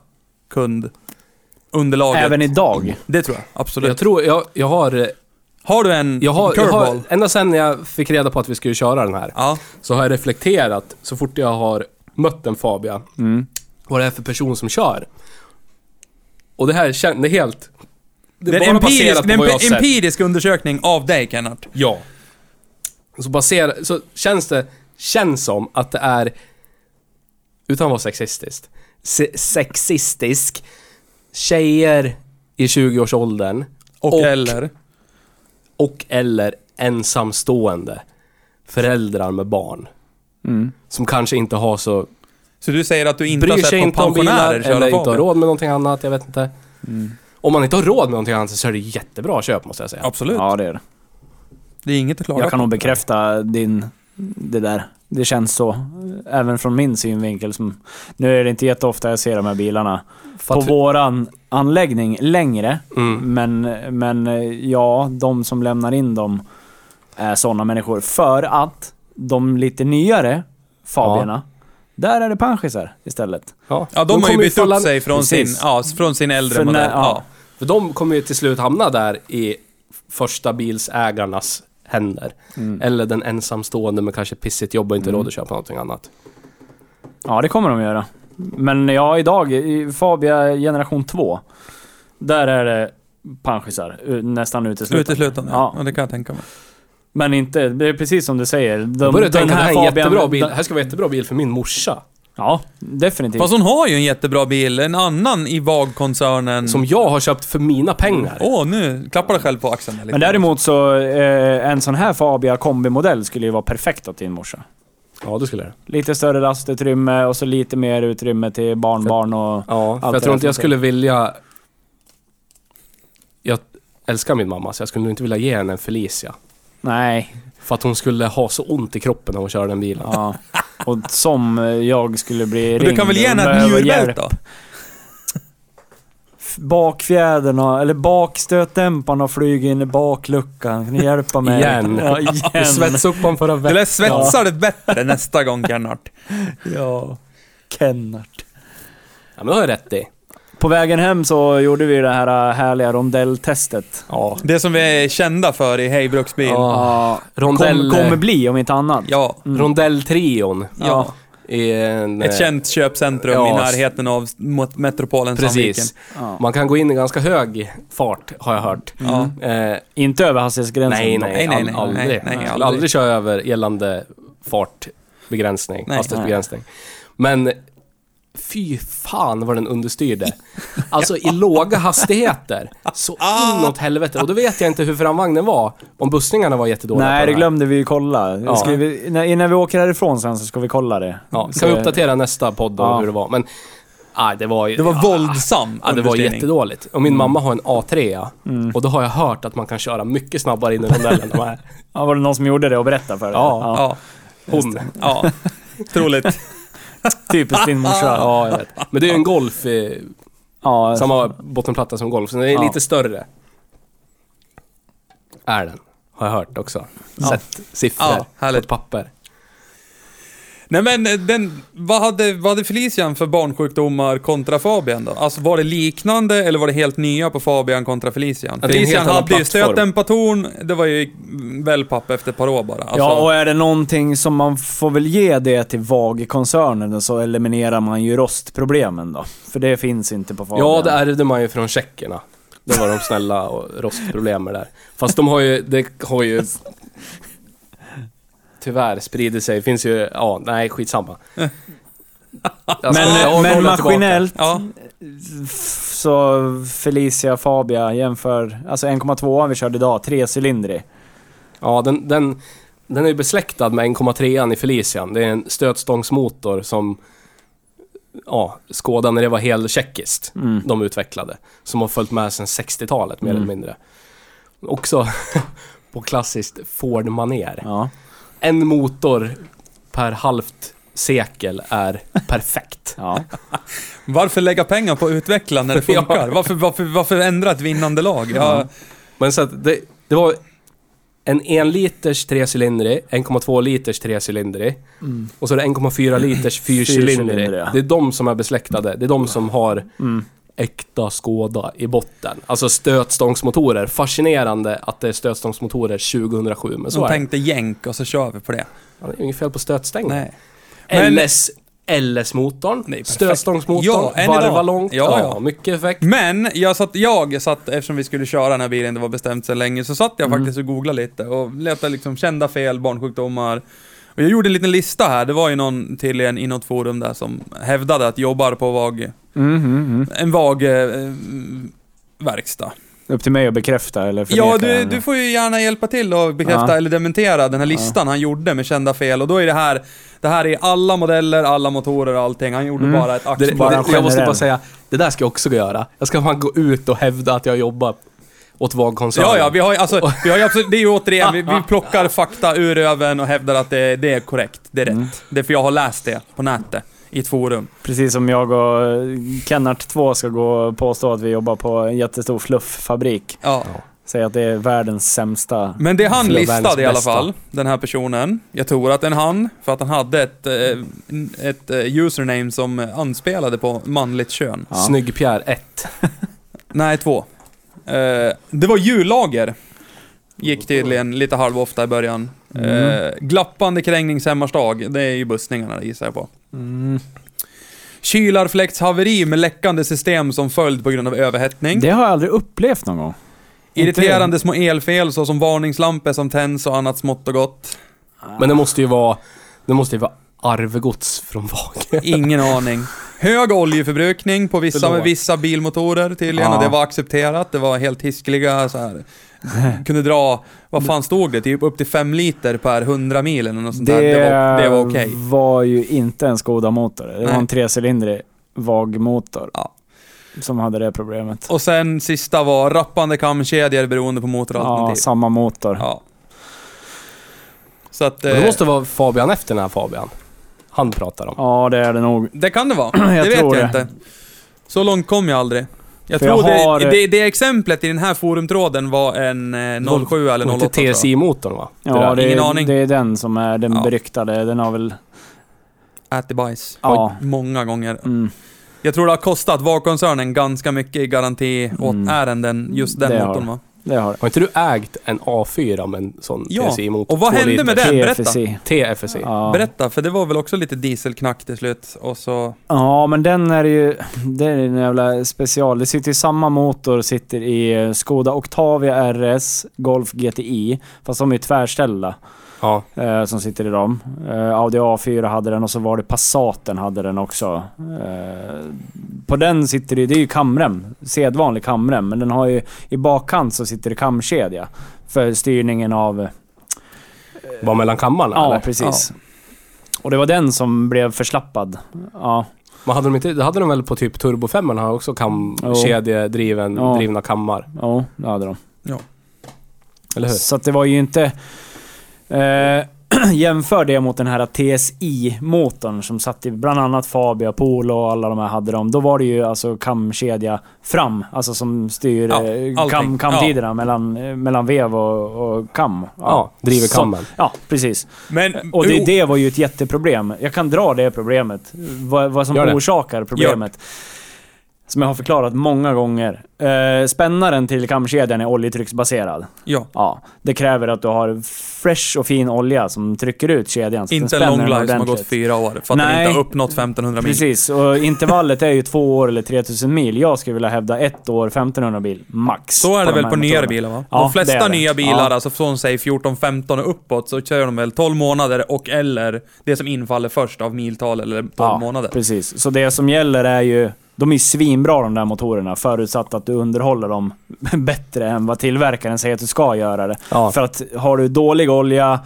kundunderlaget. Även idag. Det tror jag, absolut. Jag tror, jag, jag har... har du en Jag har, jag curveball? har ända sen jag fick reda på att vi skulle köra den här, Ja. så har jag reflekterat så fort jag har mött en Fabia, Mm. vad det är för person som kör. Och det här är helt... Det är bara en empirisk, baserat på det är vad jag en har sett. empirisk undersökning av dig, Kennart. Ja. Så baserat, så känns det, känns som att det är, utan att vara sexistiskt, se, sexistisk, tjejer i 20-årsåldern Och, Och- eller... och eller ensamstående föräldrar med barn. Mm. Som kanske inte har så Så du säger att du inte har Bryr sig sett inte om bilar eller inte har råd med någonting annat, jag vet inte. Mm. Om man inte har råd med någonting annat så är det jättebra köp måste jag säga. Absolut. Ja, det är det. Det är inget att klaga Jag kan på. nog bekräfta din, det där. Det känns så. Även från min synvinkel. Som, nu är det inte jätteofta jag ser de här bilarna För på våran anläggning längre. Mm. Men, men ja, de som lämnar in dem är sådana människor. För att de lite nyare Fabierna, där är det panschisar istället. Ja, Ja, de, har ju bytt falla- upp sig från sin, ja, från sin äldre För modell. när- ja. ja. För de kommer ju till slut hamna där i första bilsägarnas händer. Mm. Eller den ensamstående med kanske pissigt jobb och inte Mm. råd att köpa någonting annat. Ja, det kommer de göra. Men ja, idag i Fabia generation 2, där är det panschisar u- nästan uteslutande. Uteslutande. Ja. Ja. det kan jag tänka mig. Men inte, det är precis som du säger. De, Jag börjar tänka det här är en jättebra bil. den- Det här ska vara en jättebra bil för min morsa. Ja, definitivt. Fast hon har ju en jättebra bil, en annan i VAG-koncernen. Som jag har köpt för mina pengar. Åh, nu klappar du själv på axeln. lite. Men däremot så, eh, en sån här Fabia kombimodell skulle ju vara perfekt åt din morsa. Ja, det skulle jag. Lite större rastutrymme och så lite mer utrymme till barnbarn och... Ja, för Allt jag det tror inte jag skulle vilja... Jag älskar min mamma, så jag skulle nog inte vilja ge henne en Felicia. Nej. För att hon skulle ha så ont i kroppen när hon kör den bilen. Ja. Och som jag skulle bli ringd du kan väl ge henne ett njurbälte hjälp. då? Bakfjäderna, eller bakstötdämparna har flugit in i bakluckan. Kan ni hjälpa mig? Igen. Ja, *laughs* Du igen. svetsade upp honom förra Du veckan. lär svetsa det bättre nästa gång, Kennart. Ja. Kennart. Ja, men det har jag rätt i. På vägen hem så gjorde vi det här äh, härliga rondelltestet. Ja. Det som vi är kända för i Hej Bruksbil. Ja. Rondell... kom, kommer bli om inte annat. ja. Mm. Rondelltrion. ja. En, Ett eh, känt köpcentrum ja, i närheten av metropolen. Precis. Ja. Man kan gå in i ganska hög fart, har jag hört. Ja. Eh, Inte över hastighetsgränsen. nej, nej, nej, nej, aldrig. nej, nej, aldrig. aldrig köra över gällande fartbegränsning, Nej. hastighetsbegränsning. Men fy fan vad den understyrde. Alltså i låga hastigheter, så Ah. inåt helvete. Och då vet jag inte hur framvagnen var, om bussningarna var jättedåliga på Nej, den det här. glömde vi ju kolla. Ja. Ska vi, när, innan vi åker härifrån sen så ska vi kolla det. Ja, Så- kan vi uppdatera nästa podd då, Ja. hur det var. Men, ah, det var ju... Det var ah, våldsam Ja, det var understyrning. jättedåligt. Och min mamma har en A3 Mm. och då har jag hört att man kan köra mycket snabbare in i rondellen än. Ja, var det någon som gjorde det och berättade för dig? Ja. Ja, Hon. ja. Troligt. Typiskt din morsa. ja. Ja, jag vet. Men det är ju en Golf, eh, ja. samma bottenplatta som Golf, så den är Ja. lite större. Är den. Har jag hört också. Sett siffror Ja, på ett papper. Nej men eh, den, vad hade, vad hade Felician för barnsjukdomar kontra Fabian då? Alltså var det liknande eller var det helt nya på Fabian kontra Felician? Ja, det är en helt Felician hade ju stötdämpartorn, det var ju wellpapp efter ett par år bara. Alltså, Ja, och är det någonting som man får väl ge det till VAG-koncernen så eliminerar man ju rostproblemen då. För det finns inte på Fabian. Ja, det ärvde man ju från tjeckerna. Det var de snälla och rostproblem med där. Fast de har ju, det har ju... *laughs* Tyvärr spridit sig. Finns ju, ja, nej skitsamma. *laughs* Alltså, Men, men maskinellt Ja, så Felicia Fabia jämför, alltså 1,2 vi körde idag, trecylindrig. Ja, den, den, den är ju besläktad med 1,3 i Felician. Det är en stötstångsmotor som ja, Skoda när det var helt tjeckiskt, Mm. de utvecklade. Som har följt med sedan 60-talet mer Mm. eller mindre. Också *laughs* på klassiskt Ford-manér. Ja. En motor per halvt sekel är perfekt. ja. *laughs* varför lägga pengar på att utveckla när det *laughs* Ja. funkar? Varför, varför, varför ändra ett vinnande lag? Ja, Men så att det, det var en 1 liters trecylindrig, 1,2 liters trecylindrig Mm. och så är det 1,4 liters *clears throat* fyrcylindrig. Det är de som är besläktade. Det är de som har Mm. Äkta Skåda i botten. Alltså stötstångsmotorer. Fascinerande att det är stötstångsmotorer 2007, men så de är tänkte jänk och så kör vi på det. Ja, det är inget fel på stötstängen. Men- LS, LS-motorn, stötstångsmotorn, Ja, varva långt. Ja, Ja, ja. mycket effekt. Men jag satt, jag satt, eftersom vi skulle köra den här bilen, det var bestämt så länge, så satt jag Mm. faktiskt och googlade lite och letade liksom kända fel, barnsjukdomar. Och jag gjorde en liten lista här, det var ju någon till en i något forum där som hävdade att jobbar på VAG, Mm, mm, mm. en VAG eh, verkstad. Upp till mig att bekräfta eller Ja, förneka du, den. du får ju gärna hjälpa till och bekräfta Ja. eller dementera den här listan han gjorde med kända fel. Och då är det här, det här är alla modeller, alla motorer och allting. Han gjorde Mm. bara ett axplock. Jag måste bara säga, det där ska jag också göra. Jag ska fan gå ut och hävda att jag jobbar åt VAG-koncernen. Ja, ja, vi har alltså, vi har ju absolut, det är ju återigen, vi, vi *laughs* plockar fakta ur röven och hävdar att det, det är korrekt. Det är rätt. Mm. Det är för jag har läst det på nätet, i ett forum. Precis som jag och eh, Kennart 2 ska gå och påstå att vi jobbar på en jättestor flufffabrik. Ja. Säga att det är världens sämsta. Men det han Förlåt, listade världens i alla fall, den här personen. Jag tror att den han, för att han hade ett, eh, ett eh, username som anspelade på manligt kön. Ja. Snygg Pierre 1. Nej, två. Eh, det var jullager. Gick tydligen lite halvofta i början. Mm. Eh, glappande krängningshemmarsdag, det är ju bussningarna gissar jag på. Mm. Kylarfläktshaveri med läckande system som följd på grund av överhettning. Det har jag aldrig upplevt någon gång. Irriterande små elfel såsom varningslampor som tänds och annat smått och gott. Men det måste ju vara, det måste ju vara arvegods från *laughs* VAG. Ingen aning. Hög oljeförbrukning på vissa, vissa bilmotorer tydligen Ja. och det var accepterat. Det var helt hiskeliga så här. *laughs* Kunde dra, vad fan stod det? Typ upp till 5 liter per 100 mil eller något sånt där. Det var, det var okej. var ju inte en Skoda-motor. Det var Nej. en trecylindrig VAG-motor. Ja. Som hade det problemet. Och sen sista var rappande kamkedjor beroende på Ja, motoralternativ. samma motor. Ja. Så att... Det Eh, måste vara Fabian efter den här Fabian. Han pratar om. Ja, det är det nog. *clears throat* det kan det vara. *clears throat* Jag det vet tror jag det. inte. Så långt kom jag aldrig. Jag För tror jag har- det, det, det exemplet i den här forumtråden var en eh, 07 eller 08 Inte. TSI-motorn va? Ja, det, ingen är, aning. det är den som är den Ja. beryktade. Den har väl... Ätit bajs. Ja. Många gånger. Mm, Jag tror det har kostat VAG-koncernen ganska mycket i garanti åt Mm. just den motorn va? Det har. Har inte du ägt en A4 med en sån Ja, TSI-motor? och vad Två hände med liters? den? berätta. TFSI. TFSI. Ja. Berätta, för det var väl också lite dieselknack till slut och så... Ja, men den är ju... Det är en jävla special. Det sitter ju samma motor, sitter i Skoda Octavia RS, Golf GTI, fast de är ju tvärställda. Ja. eh, som sitter i dem. Eh, Audi A4 hade den och så var det Passaten hade den också. Eh, på den sitter det, det är ju kamrem, sedvanlig kamrem, men den har ju i bakkant så sitter det kamkedja för styrningen av... Var mellan kammarna Ja, eller? precis. Och det var den som blev förslappad. Ja, Men hade de inte, det hade de väl på typ Turbo 5 har också kam, Jo. kedjedriven, Ja. drivna kammar? ja det hade de. Eller hur? Så att det var ju inte... Eh, *clears throat* jämför det mot den här TSI-motorn som satt i bland annat Fabia, Polo och alla de här hade de. Då var det ju alltså kamkedja fram, alltså som styr Ja, eh, kam, kamtiderna mellan, eh, mellan vev och, och kam. Ja, driver Så- kammen. Ja, precis. Men... Och det, det var ju ett jätteproblem. Jag kan dra det problemet. Vad, vad som Gör det. orsakar problemet. Som jag har förklarat många gånger. Eh, spännaren till kamkedjan är oljetrycksbaserad. Ja. Ja, det kräver att du har fresh och fin olja som trycker ut kedjan. så Inte en long life som har gått fyra år, för att Nej. den inte har uppnått 1500 mil. Precis, och intervallet är ju två år eller 3000 mil. Jag skulle vilja hävda ett år, 1500 mil max. Så är det de väl här på nyare bilar va? Ja, de det flesta är det. nya bilar, Ja. alltså från säg 14-15 och uppåt, så kör de väl 12 månader och eller det som infaller först av miltal eller 12 Ja, månader. Precis, så det som gäller är ju... De är ju svinbra de där motorerna, förutsatt att du underhåller dem *laughs* bättre än vad tillverkaren säger att du ska göra det. Ja. För att har du dålig olja,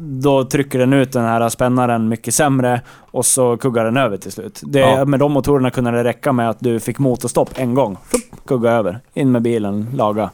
då trycker den ut den här spännaren mycket sämre och så kuggar den över till slut. Det, Ja. Med de motorerna kunde det räcka med att du fick motorstopp en gång. Fupp, kugga över. In med bilen, laga.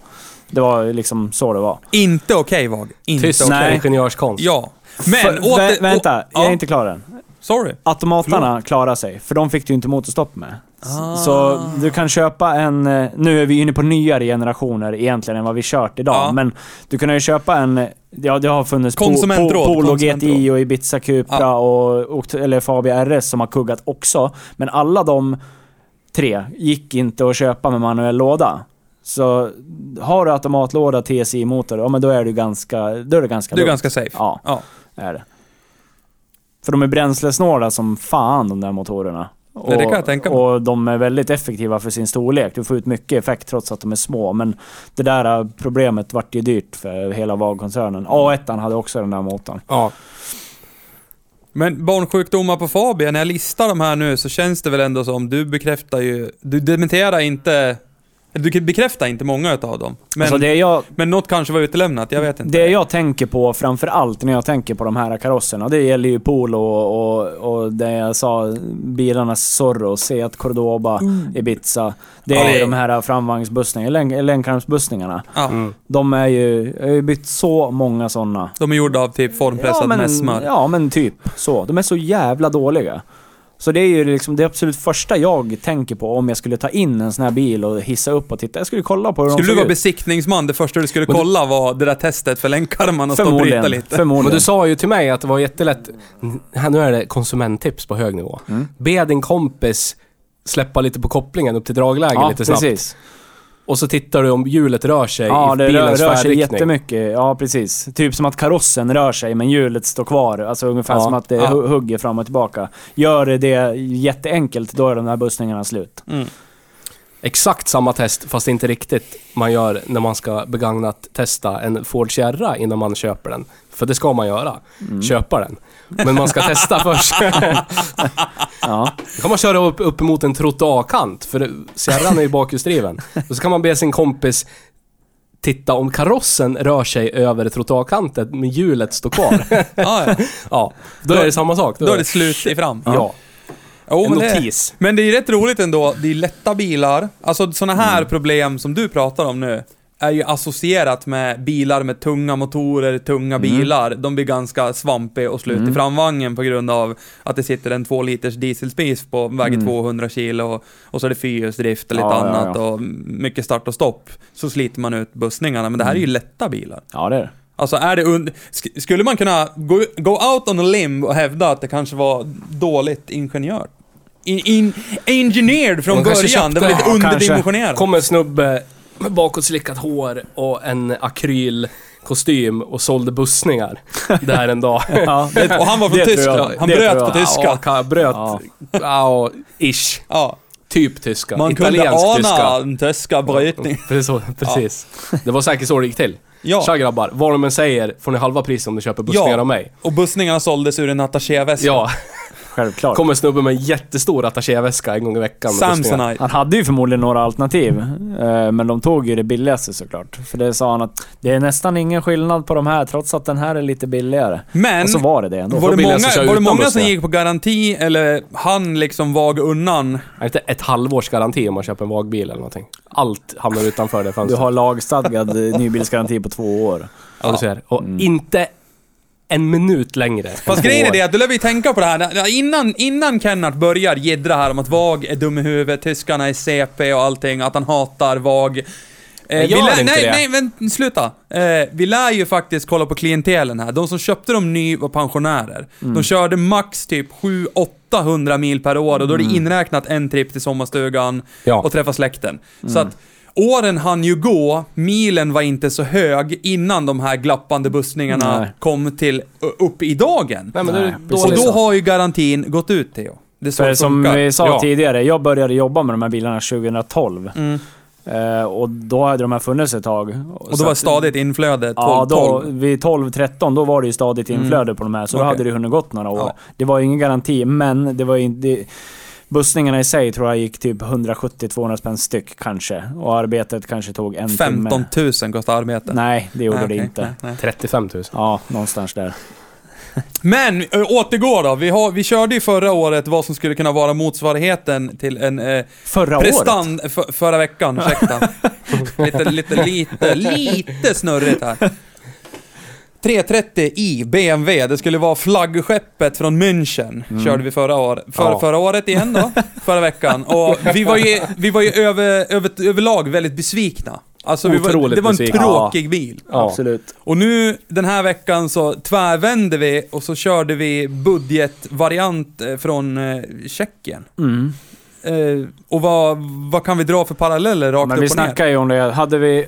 Det var liksom så det var. Inte okej Vag. Inte okej. Nej. ingenjörskonst. Ja. Men För, åter... vä- vänta, jag är ja, inte klar än. Sorry. Automatarna klarar sig, för de fick du inte motorstopp med. Ah. Så du kan köpa en... eh, Nu är vi inne på nyare generationer egentligen än vad vi kört idag. Ja. Men du kan ju köpa en... Ja, det har funnits po- Konsumentråd, po- Polo konsumentråd. GTI och Ibiza Cupra Ja. och, och... Eller Fabia RS som har kuggat också. Men alla de tre gick inte att köpa med manuell låda. Så har du automatlåda, TSI-motor, ja men då är du ganska... Då är det ganska Du är ganska safe. Ja, Ja. är det. För de är bränslesnåla som fan de där motorerna. Ja, det kan jag tänka mig. Och de är väldigt effektiva för sin storlek. Du får ut mycket effekt trots att de är små. Men det där problemet vart ju dyrt för hela VAG-koncernen. A1 hade också den där motorn. Ja. Men barnsjukdomar på Fabia, när jag listar de här nu så känns det väl ändå som, du bekräftar ju, du dementerar inte Du kan bekräfta inte många utav dem. Men, alltså det jag, men något kanske var utelämnat, jag vet inte. det jag tänker på framför allt när jag tänker på de här karosserna, det gäller ju Polo och, och, och det jag sa, bilarnas Zorro, Seat Cordoba, Ibiza. Det är ju de här framvagnsbussningarna, längdkarmsbussningarna. Ja, Mm. De är ju, jag har ju bytt så många sådana. De är gjorda av typ formpressad ja, men, mässmör. ja men typ så. De är så jävla dåliga. Så det är ju liksom det absolut första jag tänker på om jag skulle ta in en sån här bil och hissa upp och titta. Jag skulle kolla på hur Skulle de du vara ut. besiktningsman, det första du skulle kolla var det där testet för länkkarmarna och stå och bryta lite. Förmodligen. Men du sa ju till mig att det var jättelätt. Här, nu är det konsumenttips på hög nivå. Mm. Be din kompis släppa lite på kopplingen upp till dragläge ja, lite snabbt. precis. Och så tittar du om hjulet rör sig Ja, i det rör, bilens rör sig färdriktning. jättemycket. Ja, precis. Typ som att karossen rör sig men hjulet står kvar. Alltså ungefär Ja, som att det ja. hu- hugger fram och tillbaka. Gör det det jätteenkelt, då är de här bussningarna slut. Mm. Exakt samma test, fast inte riktigt, man gör när man ska begagnat testa en Ford Sierra innan man köper den. För det ska man göra. Mm. Köpa den. Men man ska testa *laughs* först. Ja. Då kan man köra upp, upp emot en trottoarkant, för Sierran är ju bakhjulsdriven. Och så kan man be sin kompis titta om karossen rör sig över trottoarkanten men hjulet står kvar. *laughs* Ja, *laughs* ja. ja, då är det samma sak. Då är det slut i fram. Ja, Jo, en men, det, notis. men det är rätt roligt ändå. Det är lätta bilar. Alltså sådana här Mm. problem som du pratar om nu är ju associerat med bilar med tunga motorer, tunga Mm. bilar. De blir ganska svampiga och slut i framvagnen på grund av att det sitter en 2 liters dieselspis på väger Mm. 200 kilo och, och så är det fyrhjulsdrift och lite Ja, ja, annat ja. och mycket start och stopp. Så sliter man ut bussningarna, men det här är ju Mm. lätta bilar. ja, det är det. Alltså är det und- sk- Skulle man kunna gå, go out on a limb och hävda att det kanske var dåligt ingenjör? In, in, engineered från början, det var lite Ja, kanske. underdimensionerat. Kom en snubbe med bakåtslickat hår och en akrylkostym och sålde bussningar där en dag. *laughs* Ja, det, Och han var från Tyskland. Han bröt på tyska. Ja, bröt. Ja. Ja, ish. Ja, Typ tyska. man kunde Italiensk ana tyska. den tyska brytning. *laughs* Precis. Precis. Det var säkert så det gick till. Ja, Tja grabbar, vad de än säger får ni halva pris om ni köper bussningar Ja. av mig. och bussningarna såldes ur en attachéväska. Ja, *laughs* Självklart. kommer en snubbe med en jättestor attachéväska en gång i veckan. Samsonite. Han hade ju förmodligen några alternativ, eh, men de tog ju det billigaste såklart. För det sa han att det är nästan ingen skillnad på de här, trots att den här är lite billigare. Men, Och så var det det ändå. var det många, var det många som gick på garanti eller han liksom vag undan? Är inte ett halvårs garanti om man köper en vagbil eller någonting? Allt hamnar utanför det Du fönstret. har lagstadgad eh, nybilsgaranti på två år. Ja, du ser. Och Mm. inte en minut längre. än Fast grejen är det att då lär vi tänka på det här, innan, innan Kennart börjar jiddra här om att VAG är dum i huvudet, tyskarna är CP och allting, att han hatar VAG. Eh, Jag vi lär, inte nej, det. nej, vänta, sluta. Eh, vi lär ju faktiskt kolla på klientelen här. De som köpte dem ny var pensionärer. Mm. De körde max typ 700-800 mil per år och då är det inräknat en tripp till sommarstugan Mm. Ja. och träffa släkten. Så att åren hann ju gå, milen var inte så hög innan de här glappande bussningarna Nej. kom till upp i dagen. Nej, men då det Nej, Och då har ju garantin gått ut, Theo. Det För det som vi sa Ja. tidigare, jag började jobba med de här bilarna 2012. Mm. Eh, och då hade de här funnits ett tag. Och då var stadigt inflöde 12, Ja, då, 12. vid 12-13 då var det ju stadigt Mm. inflöde på de här, så då Okej. hade det hunnit gått några år. Ja. Det var ju ingen garanti, men det var ju inte... Bussningarna i sig tror jag gick typ 170-200 spänn styck kanske. Och arbetet kanske tog en 15 timme. 000 kostar arbete. Nej, det gjorde Nej, det okej. inte. Nej, nej. 35 000. Ja, någonstans där. *laughs* Men, ö, återgår då. Vi, har, vi körde ju förra året vad som skulle kunna vara motsvarigheten till en eh, Förra året? prestand... För, förra veckan, ursäkta. *laughs* lite, lite, lite, lite snurrigt här. 330i BMW, det skulle vara flaggskeppet från München, Mm. körde vi förra, år, för, Ja. förra året igen då, förra veckan. Och vi var ju, vi var ju över, över, överlag väldigt besvikna. Alltså var, det var en besvikna. tråkig bil. Ja. Absolut. Och nu den här veckan så tvärvände vi och så körde vi budgetvariant eh, från eh, Tjeckien. Mm. Eh, och vad, vad kan vi dra för paralleller rakt Men upp vi och ner? snackar ju om det. Hade vi...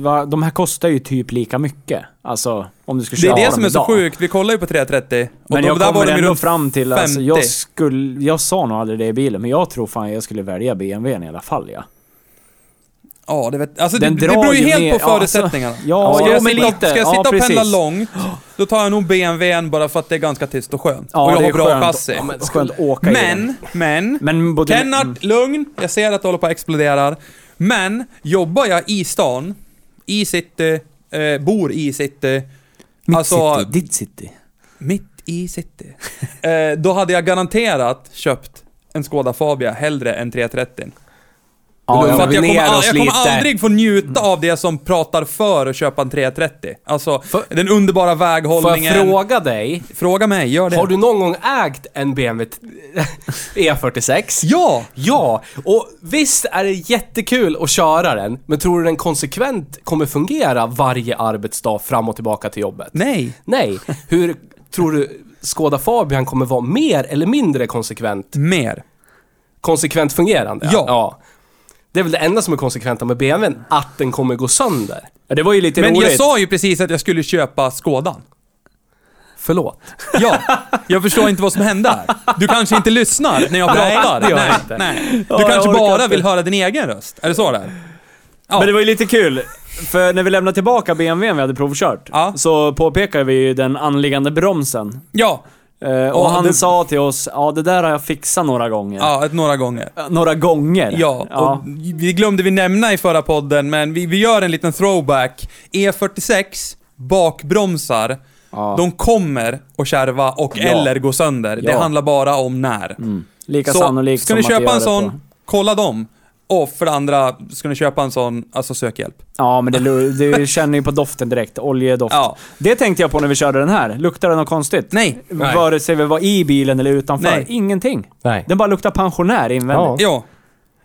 va- De här kostar ju typ lika mycket. Alltså, om du ska Det köra är det som är så sjukt, vi kollar ju på 330 och Men jag där var kommer ju ändå fram till, alltså, 50. jag skulle, jag sa nog aldrig det i bilen, men jag tror fan jag skulle välja BMWn i alla fall ja. Ja, det, vet, alltså det, Den det beror ju helt ner- på ja, förutsättningarna. Ja, ska jo, jag men sitta, lite. Ska jag Ja, sitta och pendla långt, då tar jag nog BMWn bara för att det är ganska tyst och skönt. Ja, och jag har bra chassi. Ja, men skönt att åka. Men, men, Men både... Kennart, lugn. Jag ser att du håller på att explodera. Men jobbar jag i stan, i city, eh, bor i city, Mitt Alltså- city, ditt city. mitt i city, eh, då hade jag garanterat köpt en Skoda Fabia hellre än 330. Ja, för ja, att vi jag kommer, all, jag kommer aldrig få njuta av det som pratar för att köpa en 330. Alltså, För- den underbara Får jag väghållningen. fråga dig, Fråga mig, gör det. har du någon gång ägt en BMW t- *laughs* E46? Ja! Ja, och visst är det jättekul att köra den, men tror du den konsekvent kommer fungera varje arbetsdag fram och tillbaka till jobbet? Nej. Nej. Hur tror du Skoda Fabian kommer vara mer eller mindre konsekvent, Mer. konsekvent fungerande? Ja. Det är väl det enda som är konsekventa med BMWn, att den kommer gå sönder. Ja, det var ju lite Men roligt. jag sa ju precis att jag skulle köpa Skådan. Förlåt. Ja, jag förstår inte vad som hände här. Du kanske inte lyssnar när jag Nej, pratar? det gör jag nej, inte. nej. Du Ja, jag kanske bara inte. vill höra din egen röst? Är det så det är? Ja. Men det var ju lite kul. För när vi lämnade tillbaka BMWn vi hade provkört, Ja. så påpekade vi ju den anliggande bromsen. Ja, Eh, och Ja, han det- sa till oss, ja det där har jag fixat några gånger. ja, ett, några gånger. Eh, Några gånger. Ja, och vi glömde vi nämna i förra podden, men vi, vi gör en liten throwback. E46, bakbromsar, Ja. de kommer att kärva och Ja. eller gå sönder. Det Ja. handlar bara om när. Mm. Lika Så, sannolikt ska ni köpa en sån, på- kolla dem. Och för det andra, ska ni köpa en sån, alltså sök hjälp. Ja, men det, *laughs* du känner ju på doften direkt. Oljedoft. Ja. Det tänkte jag på när vi körde den här. Luktar det något konstigt? Nej. Nej. Vare sig vi var i bilen eller utanför. Nej. Ingenting. Nej. Den bara luktar pensionär invändigt. Ja.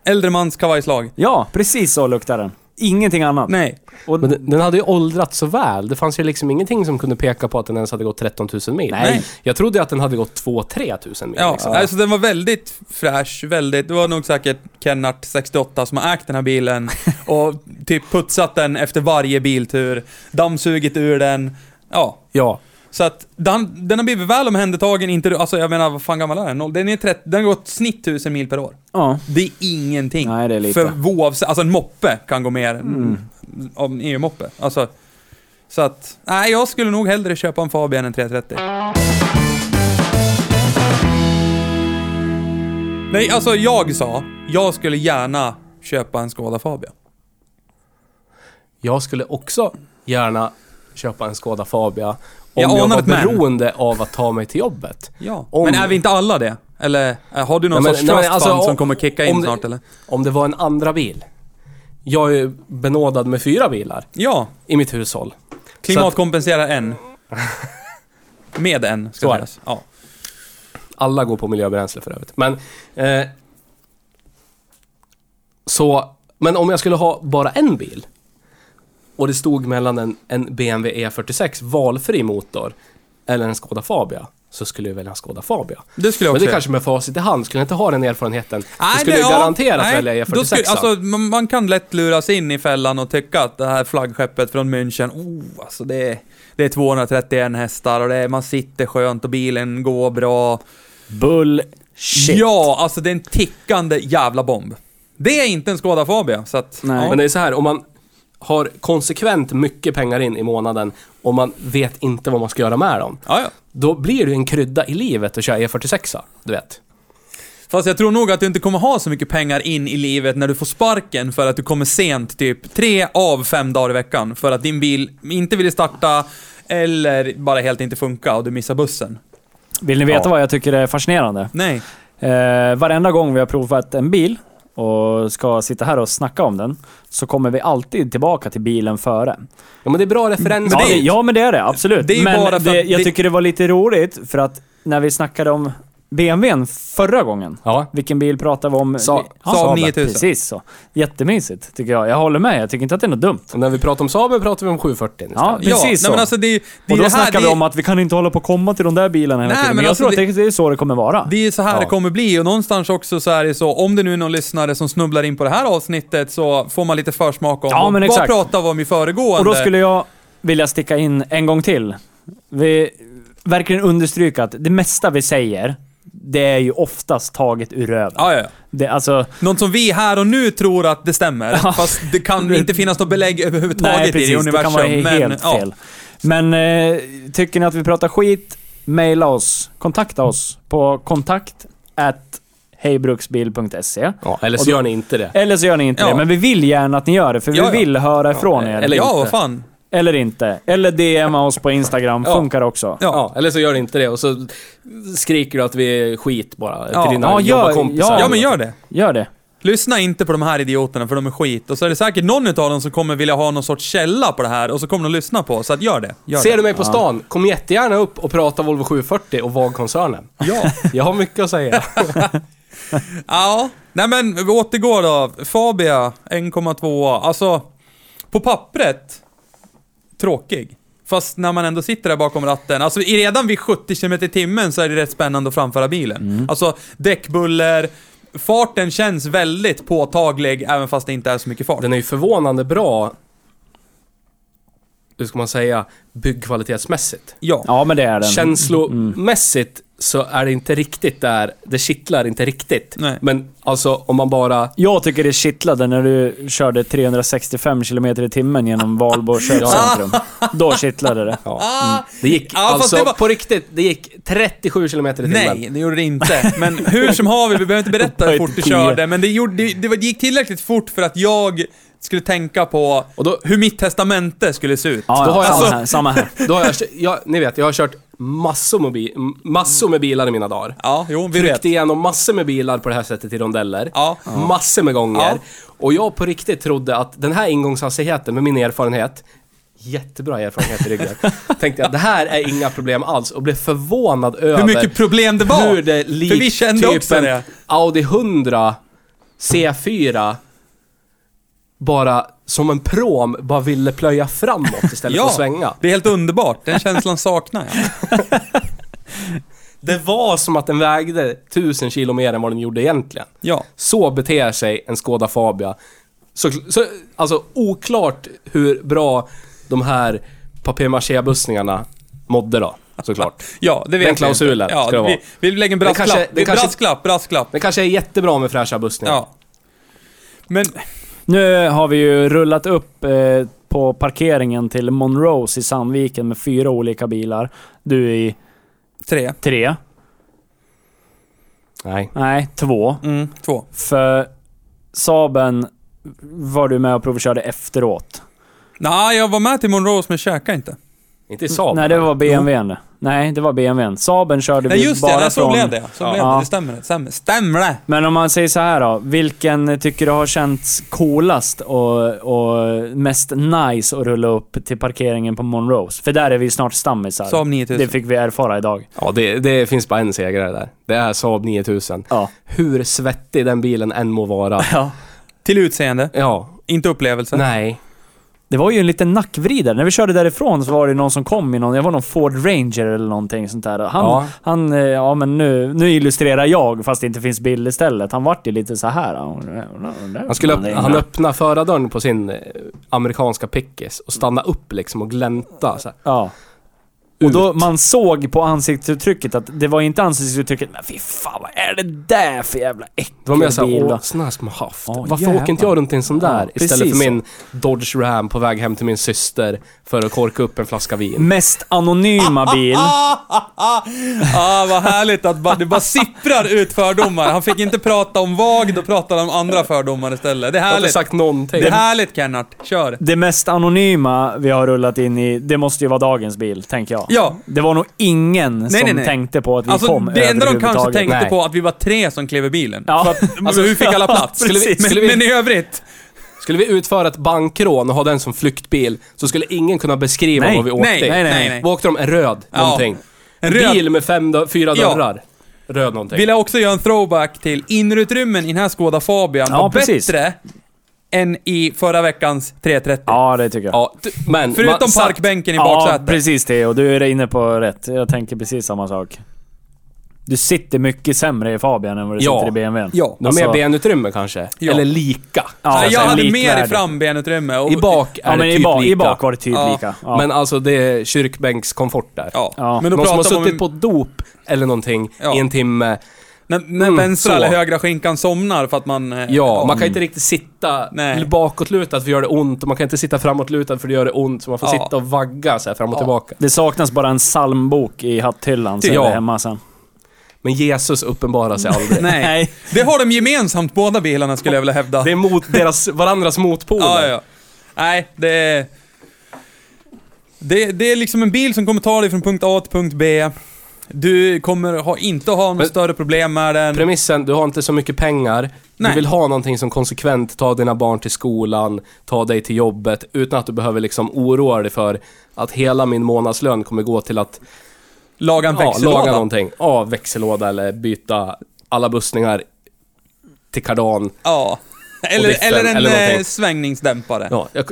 Ja. Äldre mans kavajslag. Ja, precis så luktar den. Ingenting annat. Nej. Och, Men den, den hade ju åldrats så väl. Det fanns ju liksom ingenting som kunde peka på att den ens hade gått 13 000 mil. Nej. Jag trodde att den hade gått 2-3 000 mil. Ja, liksom. alltså den var väldigt fräsch, väldigt, det var nog säkert Kennart 68 som har ägt den här bilen *laughs* och typ putsat den efter varje biltur, dammsugit ur den, ja. ja. Så att den, den har blivit väl omhändertagen, inte, alltså jag menar vad fan gammal är den? Noll- Den är 30, den har gått snitt 1000 mil per år. ja. Det är ingenting. Nej, det är lite. För oavsett, alltså en moppe kan gå mer Mm. av en EU-moppe. Alltså, så att, nej jag skulle nog hellre köpa en Fabian än 330. Nej, alltså jag sa, jag skulle gärna köpa en Skoda Fabia. Jag skulle också gärna köpa en Skoda Fabia om Jag jag, var men. beroende av att ta mig till jobbet. Ja. Om- Men är vi inte alla det? Eller äh, har du någon Nej, sorts nej, men trust alltså, som om- kommer kicka in snart eller? Om det var en andra bil. Jag är benådad med fyra bilar Ja, i mitt hushåll. klimatkompenserar en. Med en, ska Så är det. sägas. Ja. Alla går på miljöbränsle för övrigt. Men... Eh, så... Men om jag skulle ha bara en bil och det stod mellan en, en BMW E46 valfri motor eller en Skoda Fabia så skulle jag välja en Skoda Fabia. Det skulle jag Men också det göra. kanske med facit i hand, skulle jag inte ha den erfarenheten, Nej, skulle det- jag ja, garanterat nej, välja då E46. skulle- alltså, man, man kan lätt luras in i fällan och tycka att det här flaggskeppet från München, oh, alltså det är, det är 231 hästar och det är, man sitter skönt och bilen går bra. Bullshit. Ja, alltså det är en tickande jävla bomb. Det är inte en Skoda Fabia, så att... Nej. Men det är så här, om man har konsekvent mycket pengar in i månaden och man vet inte vad man ska göra med dem. Ja, ja. Då blir det ju en krydda i livet att köra E46, du vet. Fast jag tror nog att du inte kommer ha så mycket pengar in i livet när du får sparken för att du kommer sent, typ tre av fem dagar i veckan. För att din bil inte vill starta eller bara helt inte funka och du missar bussen. Vill ni veta Ja. vad jag tycker är fascinerande? Nej. Eh, varenda gång vi har provat en bil och ska sitta här och snacka om den, så kommer vi alltid tillbaka till bilen före. Ja, men det är bra referens. Ja, är- det, ja men det är det, absolut. det är men bara för det, jag det- tycker det var lite roligt, för att när vi snackade om BMWn förra gången, Ja. vilken bil pratade vi om? Sa- Ja, Saab Saaben. 9000. Precis så. Jättemysigt, tycker jag. Jag håller med, jag tycker inte att det är något dumt. Och när vi pratar om Saaben pratar vi om 740 Ja. Precis ja, så. nej, alltså det, det, Och då det här, snackar vi om att vi kan inte hålla på och komma till de där bilarna hela Nej, tiden. men Men jag alltså tror det- att det, är så det kommer vara. det är så här Ja. det kommer bli och någonstans också så är det så, om det nu är någon lyssnare som snubblar in på det här avsnittet så får man lite försmak om Ja, men vad exakt. pratar vi om i föregående. Och då skulle jag vilja sticka in en gång till. Vi verkligen understryka att det mesta vi säger, det är ju oftast taget ur röven. Ja, ja, ja. Det, alltså, Något som vi här och nu tror att det stämmer, Ja. fast det kan *laughs* inte finnas något belägg överhuvudtaget nej i det precis, det universum. kan vara men, helt ja. fel. Men eh, tycker ni att vi pratar skit, mejla oss. Kontakta oss på kontakt at hejbruksbil.se. Ja, eller så då- gör ni inte det. Eller så gör ni inte Ja. det, men vi vill gärna att ni gör det, för vi vill höra ifrån er. eller ja, vad fan. Eller inte. Eller DMa oss på Instagram, Ja. funkar också. Ja. Ja, eller så gör ni inte det och så skriker du att vi är skit bara Ja. till dina Ja, gör- jobbarkompisar. Ja, men gör det. Gör det. Lyssna inte på de här idioterna för de är skit. Och så är det säkert någon utav dem som kommer vilja ha någon sorts källa på det här och så kommer de lyssna på. Så att gör det. Gör Ser det. du mig på stan, kom jättegärna upp och prata Volvo 740 och VAG-koncernen. Ja. *laughs* Jag har mycket att säga. *laughs* ja. Nej men vi återgår då. Fabia 1,2. Alltså, på pappret, tråkig. Fast när man ändå sitter där bakom ratten, alltså redan vid 70 km i timmen så är det rätt spännande att framföra bilen. Alltså däckbuller, farten känns väldigt påtaglig även fast det inte är så mycket fart. Den är ju förvånande bra, hur ska man säga, byggkvalitetsmässigt. Ja. Ja, men det är den. Känslomässigt så är det inte riktigt där, det kittlar inte riktigt. Nej. Men alltså om man bara... Jag tycker det kittlade när du körde 365 km i timmen genom Valbo *laughs* köpcentrum. Då kittlade det. Ja, Ah, mm. Det gick Ja, alltså det var- på riktigt, det gick 37 km i timmen. Nej, det gjorde det inte. Men hur som haver, vi behöver inte berätta hur fort du körde, men det, gjorde, det, det gick tillräckligt fort för att jag skulle tänka på Och då, hur mitt testamente skulle se ut. Ja, Då har ja, jag- samma, här, samma här. då har jag, jag, ni vet, jag har kört massor med, bi, massor med bilar i mina dagar. Ja, jo, vi vet. Tryckt igenom massor med bilar på det här sättet i rondeller. Ja. Massor med gånger. Ja. Och jag på riktigt trodde att den här ingångshastigheten, med min erfarenhet, jättebra erfarenhet i ryggen, *laughs* tänkte jag det här är inga problem alls och blev förvånad över Hur mycket problem det var. hur det likt För vi kände typ också en det. Audi 100 C4 bara som en prom bara ville plöja framåt *laughs* istället för Ja, att svänga. det är helt underbart. Den känslan saknar jag. Det var som att den vägde 1000 kilo mer än vad den gjorde egentligen. Ja. Så beter sig en Skoda Fabia. Så, så, alltså oklart hur bra de här papier-maché-bussningarna mådde då, såklart. *laughs* Ja, det vet Den klausulen. Ja, ska det vara. vi, vi lägger en brasklapp. kanske- Det är kanske- brasklapp, brasklapp. Den kanske är jättebra med fräscha bussningar. Ja. Men, Nu har vi ju rullat upp eh, på parkeringen till Monrose i Sandviken med fyra olika bilar. Du i tre. tre. Nej. Nej, två. Mm, två. För Saben var du med och provkörde efteråt. Nej, jag var med till Monrose men käkade inte. Inte i Saab. Nej, det var BMWn det. Nej, det var BMWn. Saben körde Nej vi just det, bara nej, så från... blev det. Så blev det. Ja. Det stämmer. Det stämmer. Stämmer det? Men om man säger så här då. Vilken tycker du har känts coolast och, och mest nice att rulla upp till parkeringen på Monrose? För där är vi snart stammisar. Saab 9000. Det fick vi erfara idag. Ja, det, det finns bara en segrare där. Det är Saab 9000. Ja. Hur svettig den bilen än må vara. ja. Till utseende, Ja. inte upplevelse. Nej. Det var ju en liten nackvridare. När vi körde därifrån så var det någon som kom i någon, jag var någon Ford Ranger eller någonting sånt där. Han, Ja. han eh, ja men nu, nu illustrerar jag fast det inte finns bild istället. Han vart ju lite så här. Han, skulle öppna, han öppna förardörren på sin eh, amerikanska pickis och stanna upp liksom och glänta så här. Ja. Och då, man såg på ansiktsuttrycket att det var inte ansiktsuttrycket men fy fan vad är det där för jävla äckel Det var mer bil såhär, åh, ska man haft. Ja, Varför jävlar. åker inte jag runt i en sån där Ja, istället för min Dodge Ram på väg hem till min syster för att korka upp en flaska vin? Mest anonyma bil. *laughs* ah, vad härligt att bara, det bara sipprar ut fördomar. Han fick inte prata om VAG, då pratade han om andra fördomar istället. Det är Jag har inte härligt. sagt någonting. Det är härligt Kennart. Kör. Det mest anonyma vi har rullat in i, det måste ju vara dagens bil, tänker jag. Ja. Det var nog ingen som nej, nej. tänkte på att vi Alltså kom det enda de kanske tänkte Nej. på att vi var tre som klev i bilen. Ja. För att, alltså hur fick *laughs* alla plats? Skulle vi- men, skulle vi- men i övrigt. Skulle vi utföra ett bankrån och ha den som flyktbil så skulle ingen kunna beskriva Nej, vad vi åkte nej, i. nej, nej, nej. Vad åkte de? En röd Ja. någonting. En röd- Bil med fem, fyra Ja. dörrar. Röd någonting. Vill jag också göra en throwback till innerutrymmen i den här Skoda Fabian Ja, var precis. bättre än i förra veckans 330. Ja, det tycker jag. Ja, d- men... Förutom man parkbänken i Ja, baksätet. precis Theo. Du är inne på rätt. Jag tänker precis samma sak. Du sitter mycket sämre i Fabian än vad du Ja. sitter i BMWn. Ja. De har Alltså- mer benutrymme kanske? Ja. Eller lika? Ja, jag alltså, hade mer i frambenutrymme. Och, I bak är Ja, men det i, typ bak, lika. i bak var det typ Ja. lika. Ja. Men alltså det är kyrkbänkskomfort där. Ja. Ja. Men då Någon som har suttit om på dop eller någonting Ja. i en timme. När, när Mm, vänstra så. eller högra skinkan somnar för att man... eh, Ja, man kan inte riktigt sitta Nej. bakåtlutad för det gör det ont och man kan inte sitta framåtlutad för det gör det ont. Så man får Ja. sitta och vagga så här fram och Ja. tillbaka. Det saknas bara en psalmbok i hatthyllan så Ja. är det hemma sen. Men Jesus uppenbarar sig aldrig. *laughs* Nej. Nej. Det har de gemensamt, båda bilarna, skulle jag vilja hävda. Det är mot deras, varandras motpoler. Ja, ja. Nej, det är... Det, det är liksom en bil som kommer ta dig från punkt A till punkt B. Du kommer ha, inte ha något större problem med den. Premissen, du har inte så mycket pengar. Nej. Du vill ha någonting som konsekvent tar dina barn till skolan, tar dig till jobbet, utan att du behöver liksom oroa dig för att hela min månadslön kommer gå till att Laga en ja, växellåda. laga någonting. Ja, växellåda eller byta alla bussningar till kardan. Ja. Eller, diffen, eller en eller eh, svängningsdämpare. Ja, Ja, jag,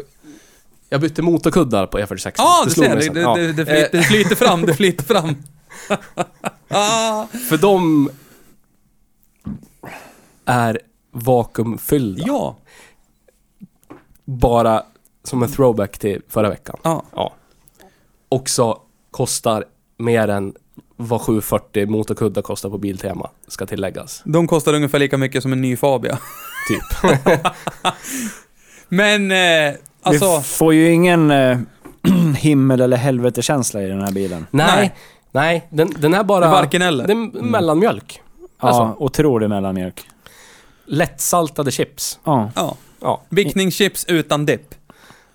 jag bytte motorkuddar på E46. du slog ser. mig Det, det, Ja. det, flyter, det flyter fram, det flyter fram. *laughs* För de är vakuumfyllda. ja. Bara som en throwback till förra veckan. ja. Ja. Också kostar mer än vad 740 motorkuddar kostar på Biltema, ska tilläggas. De kostar ungefär lika mycket som en ny Fabia. *laughs* Typ. *laughs* Men, eh, alltså... Vi får ju ingen eh, *clears throat* himmel eller helvetekänsla i den här bilen. Nej, Nej. Nej, den, den är bara... Varken eller. Det är mellanmjölk. Ja, Alltså. otrolig mellanmjölk. Lättsaltade chips. Ja. Ja. Ja. Bickningschips utan dipp.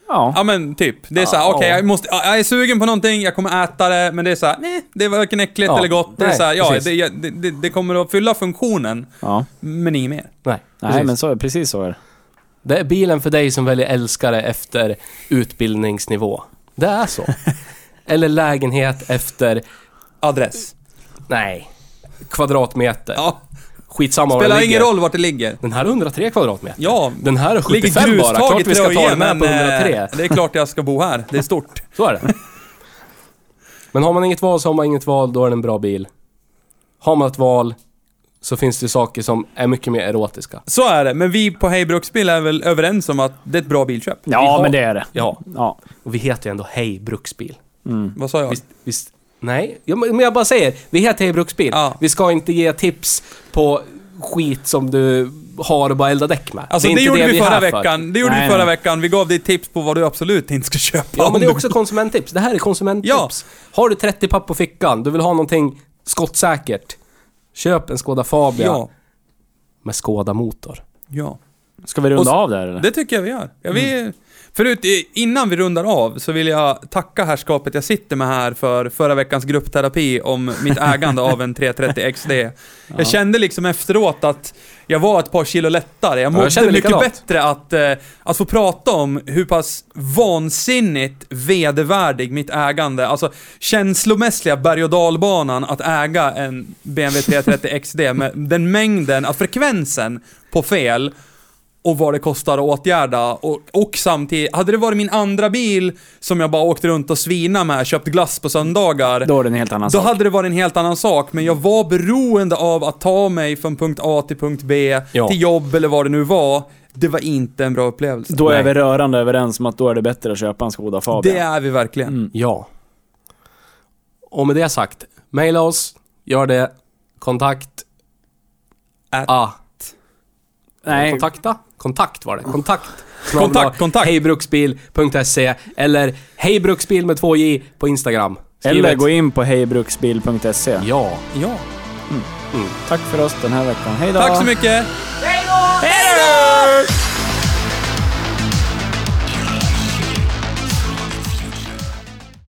Ja. Ja men typ. Det är så här, Ja. okej jag måste, ja, jag är sugen på någonting, jag kommer äta det, men det är så här, nej, det är varken äckligt Ja. eller gott. Det är Nej, så här, ja, det, det, det, kommer att fylla funktionen, ja. men inget mer. Nej, Nej, precis. men så, precis så är det. Det är bilen för dig som väljer älskare efter utbildningsnivå. Det är så. *laughs* Eller lägenhet efter, Adress. nej, kvadratmeter. Ja, Skitsamma var spelar den ingen ligger. roll vart det ligger. Den här är 103 kvadratmeter. Ja, Den här är ligger 75 bara. Klart vi ska ta den med på men, eh, 103. Det är klart jag ska bo här, det är stort. *laughs* Så är det. Men har man inget val så har man inget val, då är det en bra bil. Har man ett val så finns det saker som är mycket mer erotiska. Så är det, men vi på Hej Bruksbil är väl överens om att det är ett bra bilköp? Ja, har- men det är det. Ja, Ja. och vi heter ju ändå Hej Bruksbil. Mm. Vad sa jag? Visst, visst nej, ja, men jag bara säger, vi heter Hej Bruksbil. Ja. Vi ska inte ge tips på skit som du har och bara elda däck med. Alltså det, inte gjorde vi är förra här för. veckan. Det gjorde Nej, vi förra nej. veckan. Vi gav dig tips på vad du absolut inte ska köpa. Ja, men det är också konsumenttips. Det här är konsumenttips. Ja. Har du 30 papp på fickan, du vill ha någonting skottsäkert. Köp en Skoda Fabia Ja. med Skoda-motor. Ja. Ska vi runda Och av där eller? Det tycker jag vi gör. Ja, vi, Förut, innan vi rundar av, så vill jag tacka herrskapet jag sitter med här för förra veckans gruppterapi om mitt *laughs* ägande av en 330 XD. Jag kände liksom efteråt att jag var ett par kilo lättare. Jag jag mådde känner mycket likadant. bättre att, eh, att få prata om hur pass vansinnigt vedervärdig mitt ägande, alltså känslomässiga berg och dalbanan att äga en BMW 330 XD med den mängden, att frekvensen på fel och vad det kostar att åtgärda och, och samtidigt, hade det varit min andra bil som jag bara åkte runt och svina med, köpt glass på söndagar, Då är det en helt annan då sak. hade det varit en helt annan sak, men jag var beroende av att ta mig från punkt A till punkt B, Ja. till jobb eller vad det nu var. Det var inte en bra upplevelse. Då är Nej. vi rörande överens om att då är det bättre att köpa en Skoda Fabia. Det är vi verkligen. Mm. Ja. Och med det sagt, mejla oss, gör det, kontakt... At- Ah, Nej, kontakta? Kontakt var det. Kontakt. *laughs* Kontakt, kontakt. Hejbruksbil.se eller hejbruksbil med två j på Instagram. eller Skrivet. gå in på hejbruksbil.se. Ja. Ja. Tack för oss den här veckan. Hej då! Tack så mycket!